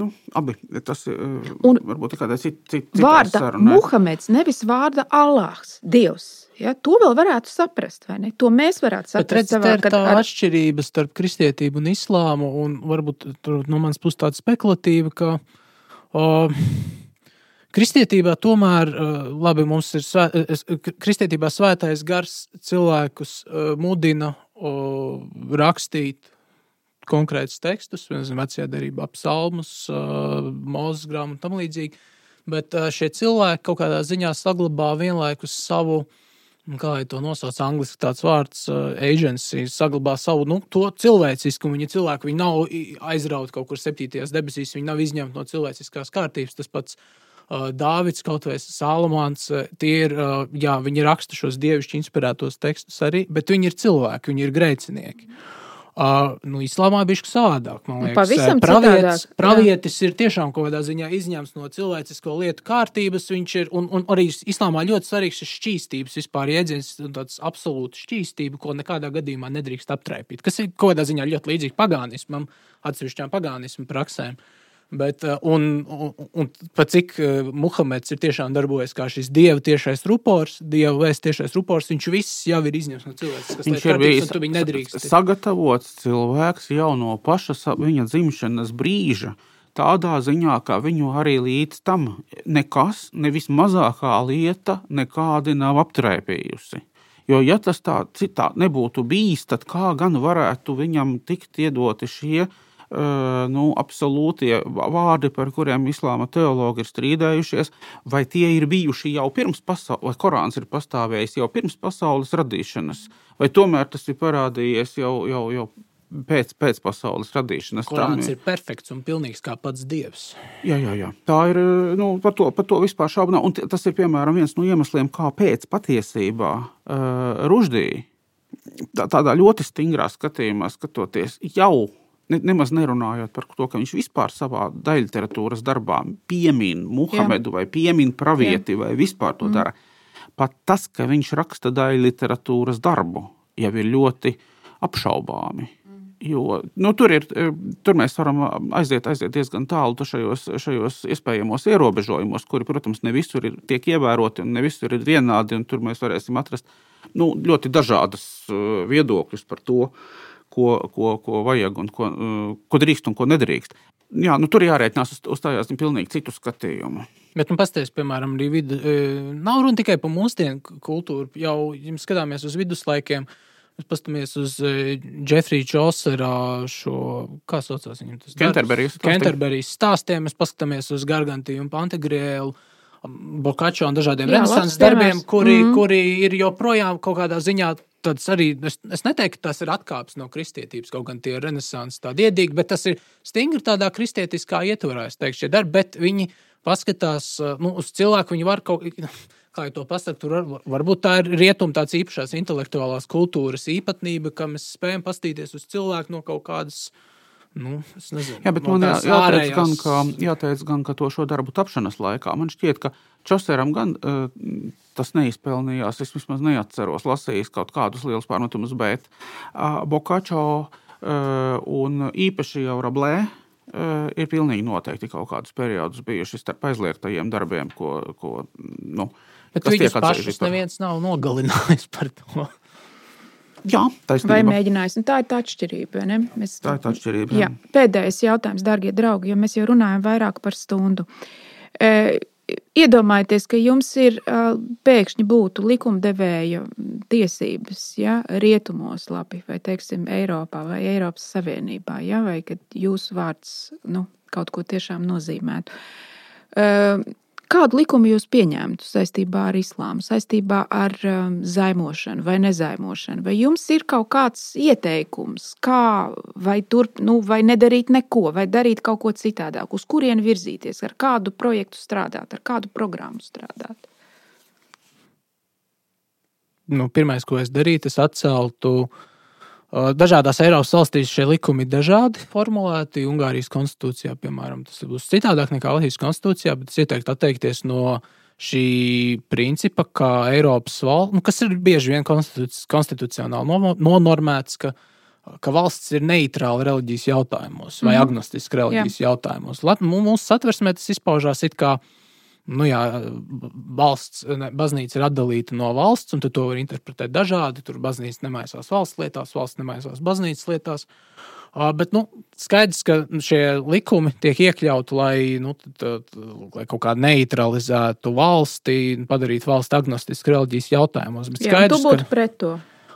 Speaker 2: nu, abi tas un varbūt ir kādā citā cit,
Speaker 1: vārda. Sarunē. Muhameds, nevis vārda Allahs, Dievs. Ja, to vēl varētu saprast, vai ne? To mēs varētu saprast.
Speaker 3: Bet, redz, savā, tā ir tā ar... atšķirība starp kristietību un islāmu, un varbūt tur no manas puses tāda spekulatīva, ka o, kristietībā tomēr, labi, mums ir svē, kristietībā svētais gars cilvēkus mudina rakstīt konkrētus tekstus, piemēram, vecajā darbā, psalmus, mūzes grāmatu un tam līdzīgi. Bet šie cilvēki kaut kādā ziņā saglabā vienlaikus savu, kā jau to nosauc angļuiski, tāds vārds, agency, saglabā savu nu, cilvēciskumu. Viņi cilvēki viņi nav aizrauti kaut kur septītajās debesīs, viņi nav izņemti no cilvēciskās kārtības. Tas pats Dāvids, kaut vai Salamāns, tie ir, jā, viņi raksta šos dievišķi inspirētos tekstus arī, bet viņi ir cilvēki, viņi ir grēcinieki. Uh, nu, Islāmā bija savādāk. Man liekas,
Speaker 1: Pavisam
Speaker 3: pravietis, citādāk, pravietis ir tiešām kaut kādā ziņā izņemts no cilvēcisko lietu kārtības. Viņš ir, un, un arī Islāmā ļoti svarīgs ir šķīstības vispār jēdziens, tāds absolūts šķīstība, ko nekādā gadījumā nedrīkst aptraipīt. Kas ir kaut kādā ziņā ļoti līdzīgi pagānismam, atsevišķām pagānismu praksēm. Uh, Bet, uh, un, un, un pat cik uh, Muhameds ir tiešām darbojies kā šis dieva tiešais rupors, dieva vēsts tiešais rupors, viņš viss jau ir izņemts no cilvēks.
Speaker 2: Viņš ir bijis sagatavots cilvēks jau no paša viņa dzimšanas brīža. Tādā ziņā, ka viņu arī līdz tam nekas, nevis mazākā lieta, nekādi nav aptraipījusi. Jo, ja tas tā citā nebūtu bijis, tad kā gan varētu viņam tikt iedoti šie uh, nu, absolūtie vārdi, par kuriem islāma teologi ir strīdējušies, vai tie ir bijuši jau pirms pasaules, vai Korāns ir pastāvējis jau pirms pasaules radīšanas, vai tomēr tas ir parādījies jau, jau, jau pēc, pēc pasaules radīšanas.
Speaker 3: Korāns ir perfekts un pilnīgs kā pats dievs.
Speaker 2: Jā, jā, jā. Tā ir. Nu, par, to, par to vispār šaubu nav. Un tas ir piemēram viens no iemesliem, kāpēc patiesībā uh, Ruždī tādā ļoti stingrā skatījumā skatoties jau ne, nemaz nerunājot par to, ka viņš vispār savā daļliteratūras darbā piemin Muhamedu Jā. vai piemin pravieti Jā. vai vispār to mm. dara. Pat tas, ka viņš raksta daļliteratūras darbu, jau ir ļoti apšaubāmi. Mm. Jo, nu, tur, ir, e, tur mēs varam aiziet, aiziet diezgan tālu šajos, šajos iespējamos ierobežojumos, kuri, protams, ne visur ir, tiek ievēroti un ne visur ir vienādi. Tur mēs varēsim atrast nu, ļoti dažādas e, viedokļus par to, uh, ko, ko, ko vajag un ko, uh, ko drīkst un ko nedrīkst. Jā, nu, tur jārēķinās uz, uz tādiem pilnīgi citu skatījumu.
Speaker 3: Bet, nu, pastāstiet, piemēram, arī vidu, e, nav runa tikai par mūsdienu kultūru. Jau, ja mēs skatāmies uz viduslaikiem, mēs paskatāmies uz Jeffrey Chaucerā šo, kā saucās viņam tas?
Speaker 2: Kenterberijas
Speaker 3: stāstiem. Kenterberijas stāstiem, mēs paskatāmies uz Gargantiju un Pantegrēlu. Bokačo un dažādiem renesanses darbiem, kuri, mm. kuri ir joprojām kaut kādā ziņā tas arī, es, es neteiktu, ka tas ir atkāpes no kristietības, kaut gan tie ir renesanses tādi iedīgi, bet tas ir stingri tādā kristietiskā ietvarā, es teikšu, šie darbi, bet viņi paskatās nu, uz cilvēku, viņi var kaut kā jau to pasakāt, tur var, varbūt tā ir rietuma tāds īpašās intelektuālās kultūras īpatnība, ka mēs spējam pastīties uz cilvēku no kaut kādas. Nu, nezinu,
Speaker 2: Jā, bet no man jā, jāteic, gan, ka, jāteic gan, ka to šo darbu tapšanas laikā man šķiet, ka Čoseram gan uh, tas neizpelnījās. Es vismaz neatceros, lasījis kaut kādus lielus pārmetumus, bet Bokačo un īpaši jau Rablē ir pilnīgi noteikti kaut kādus periodus bijuši starp aizliegtajiem darbiem, ko. ko nu,
Speaker 3: Bet viņus pašus par... neviens nav nogalinājis par to.
Speaker 2: Jā, taisnība.
Speaker 1: Vai mēģinājis? Un tā ir tā atšķirība.
Speaker 2: Mēs... Tā ir tā atšķirība. Jā.
Speaker 1: Jā. Pēdējais jautājums, darbie draugi, jo mēs jau runājam vairāk par stundu. E, iedomājieties, ka jums ir pēkšņi būtu likumdevēja tiesības ja, rietumos, labi, vai teiksim, Eiropā vai Eiropas Savienībā, ja, vai kad jūsu vārds nu, kaut ko tiešām nozīmētu. Kādu likumu jūs pieņemtu saistībā ar islāmu, saistībā ar um, zaimošanu vai nezaimošanu? Vai jums ir kaut kāds ieteikums, kā vai, turp, nu, vai nedarīt neko, vai darīt kaut ko citādāk, uz kurienu virzīties, ar kādu projektu strādāt, ar kādu programmu strādāt?
Speaker 3: Nu, Pirmais, ko es darītu, es atceltu uh, Dažādās Eiropas valstīs šie likumi ir dažādi formulēti. Ungārijas konstitūcijā, piemēram, tas būs citādāk nekā Latvijas konstitūcijā, bet es ieteiktu atteikties no šī principa, ka Eiropas valsts, nu, kas ir bieži vien konstitūci konstitucionāli nonormēts, ka, ka valsts ir neitrāla reliģijas jautājumos vai mm -hmm. agnostiska reliģijas Jā. jautājumos. Mūsu satversmē tas izpaužās it kā nu, jā, valsts, ne, baznīca ir atdalīta no valsts, un to var interpretēt dažādi. Tur baznīca nemaisās valsts lietās, valsts nemaisās baznīcas lietās. Bet nu, skaidrs, ka šie likumi tiek iekļauti, lai, nu, t, t, lai kaut kā neutralizētu valsti, padarītu valsti agnostisku reliģijas jautājumos. Bet
Speaker 1: skaidrs, jā, tu būtu ka... pret to.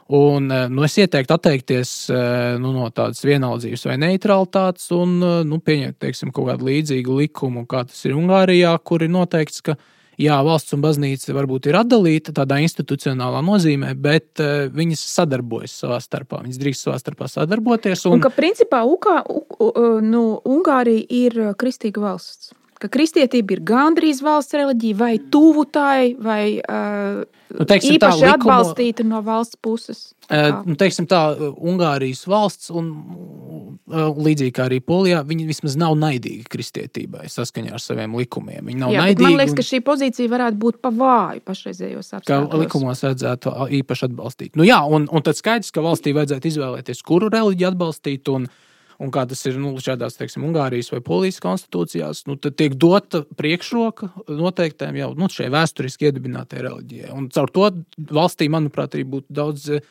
Speaker 3: Un, eh, nu, es ieteiktu atteikties eh, nu, no tādas vienaldzības vai neutralitātes un eh, nu, pieņemt teiksim, kaut kādu līdzīgu likumu, kā tas ir Ungārijā, kur ir noteikts, ka jā, valsts un baznīca varbūt ir atdalīta tādā institucionālā nozīmē, bet uh, viņas sadarbojas savā starpā. Viņas drīkst savā starpā sadarboties.
Speaker 1: Un, un ka principā Uka, u, u, nu, Ungārija ir kristīga valsts ka kristietība ir gandrīz valsts reliģija, vai tuvu tai, vai uh, nu, teiksim, īpaši tā, likumu, atbalstīta no valsts puses.
Speaker 3: Uh, nu, teiksim tā, Ungārijas valsts, un uh, līdzīgi kā arī Polijā, viņi vismaz nav naidīgi kristietībai saskaņā ar saviem likumiem. Viņi nav Jā, naidīgi.
Speaker 1: Man liekas, un, ka šī pozīcija varētu būt pa vāju pašreizējos apstākļos.
Speaker 3: Ka likumos vajadzētu īpaši atbalstīt. Nu, jā, un, un tad skaidrs, ka valstī vajadzētu izvēlēties, kuru reliģiju atbalstīt. Un, un kā tas ir nu, šādās, teiksim, Ungārijas vai Polijas konstitūcijās, nu, tad tiek dota priekšroka noteiktēm jau nu, šai vēsturiski iedibinātajai reliģijai. Un caur to valstī, manuprāt, arī būtu daudz uh,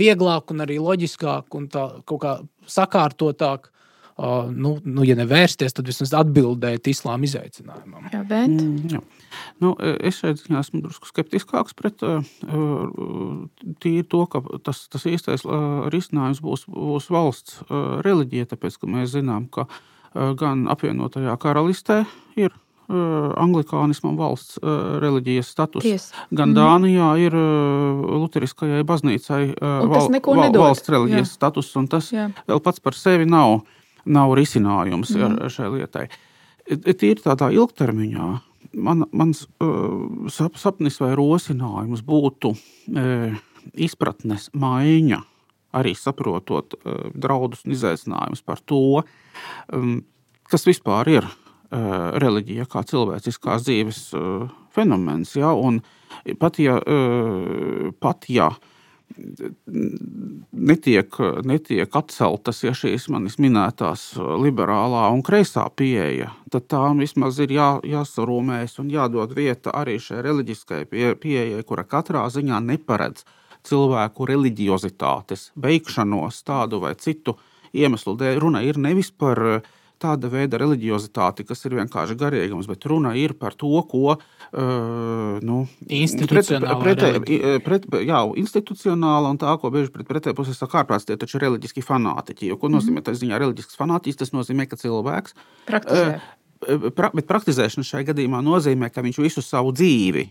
Speaker 3: vieglāk un arī loģiskāk un tā kaut kā sakārtotāk uh, nu, nu, ja nevērsties, tad vismaz atbildēt islāma izaicinājumam.
Speaker 1: Jā, bet. Mm, jā.
Speaker 2: Nu, es šeit esmu drusku skeptiskāks pret tīri to, ka tas, tas īstais uh, risinājums būs, būs valsts uh, reliģija, tāpēc ka mēs zinām, ka gan apvienotajā karalistē ir anglikānismam valsts reliģijas status. Ties. Gan mm. Dānijā ir Lutheriskajai baznīcai val, val, valsts reliģijas Jā. status, un tas Jā. vēl pats par sevi nav nav risinājums mm. šai lietai. Tīri tādā ilgtermiņā man, mans uh, sap, sapnis vai rosinājums būtu uh, izpratnes maiņa, arī saprotot uh, draudus un izaicinājumus par to, um, kas vispār ir uh, reliģija, kā cilvēciskās dzīves uh, fenomens. Ja? Un pat ja, uh, pat ja uh, netiek, netiek atceltas ja šīs manis minētās liberālā un kreisā pieeja, tad tām vismaz ir jā, jāsarūmējas un jādod vieta arī šai reliģiskajai pie, pieejai, kura katrā ziņā neparedz cilvēku reliģiozitātes, veikšanos tādu vai citu iemeslu dēļ. Runa ir nevis par uh, tāda veida reliģiozitāti, kas ir vienkārši garīgums, bet runa ir par to, ko uh, nu,
Speaker 3: institucionāli
Speaker 2: pret, pret, pret, jā, institucionāla un tā, ko bieži pret pretēju pusi saka ārprāts, tie taču ir reliģiski fanātiķi. Jo, ko nozīmē tas ziņā reliģisks fanātiķis? Tas nozīmē, ka cilvēks.
Speaker 1: Praktizē.
Speaker 2: Uh, pra, bet praktizēšana šajā gadījumā nozīmē, ka viņš visu savu dzīvi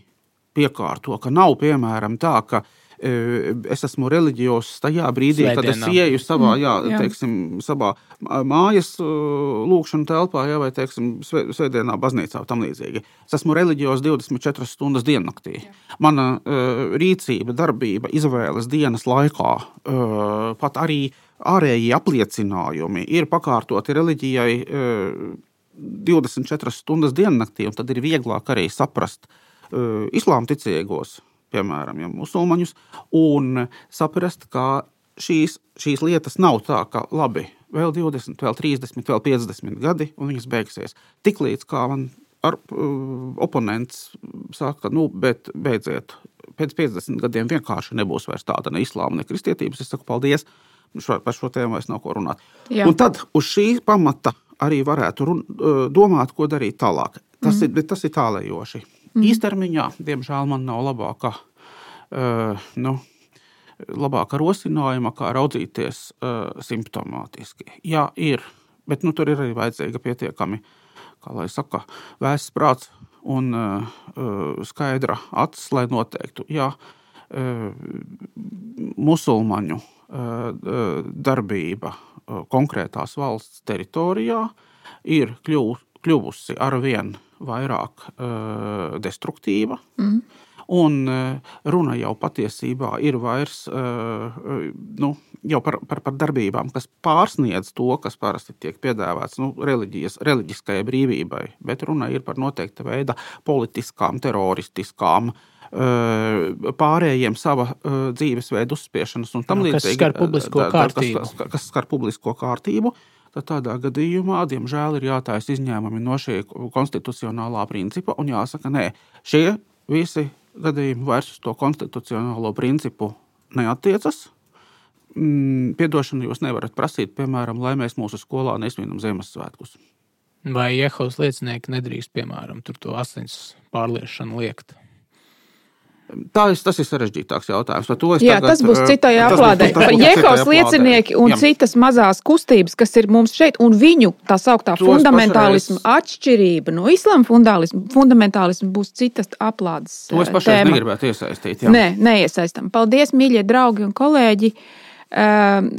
Speaker 2: piekārto, ka nav piemēram tā, ka uh, es esmu reliģijos tajā brīdī, Svētdienā. kad es ieju savā, mm, jā, jā. Teiksim, savā mājas lūkšanā telpā, jā, vai teiksim, svētdienā baznīcā tam līdzīgi. Es esmu reliģijos 24 stundas diennaktī. Jā. Mana uh, rīcība, darbība, izvēles dienas laikā, uh, pat arī ārējie apliecinājumi ir pakārtoti reliģijai uh, 24 stundas diennaktī, un tad ir vieglāk arī saprast uh, islāma ticīgos piemēram, ja musulmaņus, un saprast, ka šīs, šīs lietas nav tā, ka labi, vēl 20, vēl 30, vēl 50 gadi, un viņas beigsies. Tiklīdz kā man ar, uh, oponents saka, nu, bet beidziet, pēc 50 gadiem vienkārši nebūs vairs tāda ne islāma, ne kristietības. Es saku, paldies, šo, par šo tēmu vairs nav ko runāt. Jā. Un tad uz šī pamata arī varētu run, uh, domāt, ko darīt tālāk. tas, mm. ir, tas ir tālējoši. Mm. Īstermiņā, diemžēl, man nav labākā, uh, nu, labākā rosinājuma, kā raudzīties uh, simptomātiski. Jā, ir, bet nu, tur ir arī vajadzīga pietiekami, kā lai saka, vēsts prāts un uh, skaidra acis, lai noteiktu, jā, musulmaņu darbība konkrētās valsts teritorijā ir kļuvusi kļuvusi ar vien vairāk uh, destruktīva. Mm. Un uh, runa jau patiesībā ir vairs uh, nu, par, par, par darbībām, kas pārsniedz to, kas parasti tiek piedāvāts nu, reliģiskajai brīvībai. Bet runa ir par noteikta veida politiskām, teroristiskām, pārējiem sava dzīvesveidu uzspiešanas un tam
Speaker 3: līdzīgi. Kas skar publisko kārtību.
Speaker 2: Kas, kas, kas skar publisko kārtību tad tādā gadījumā, diemžēl, ir jātaisa izņēmumi no šī konstitucionālā principa un jāsaka, nē, šie visi gadījumi vairs uz to konstitucionālo principu neatiecas. Mm, piedošanu jūs nevarat prasīt, piemēram, lai mēs mūsu skolā nesvinam Ziemassvētkus.
Speaker 3: Vai Jehovas liecinieki nedrīkst, piemēram, to asins pārliešanu liekt?
Speaker 2: Tā, tas ir sarežģītāks jautājums.
Speaker 1: Jā, tagad, tas būs citai aplādē. Par Jehovas liecinieki un jā. citas mazās kustības, kas ir mums šeit, un viņu tā sauktā Tos fundamentālisma pašreiz... atšķirība no islāma fundamentālisma būs citas aplādes.
Speaker 2: To es pašai negribētu iesaistīt. Jā.
Speaker 1: Nē, neiesaistam. Paldies, mīļie draugi un kolēģi.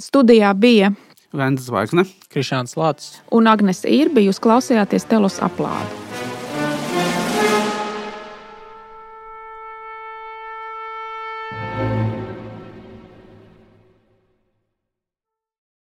Speaker 1: Studijā bija
Speaker 2: Vendas Zvaigzne,
Speaker 3: Krišāns Lācis
Speaker 1: un Agnese Irbi. Jūs klausījāties Telos aplādi.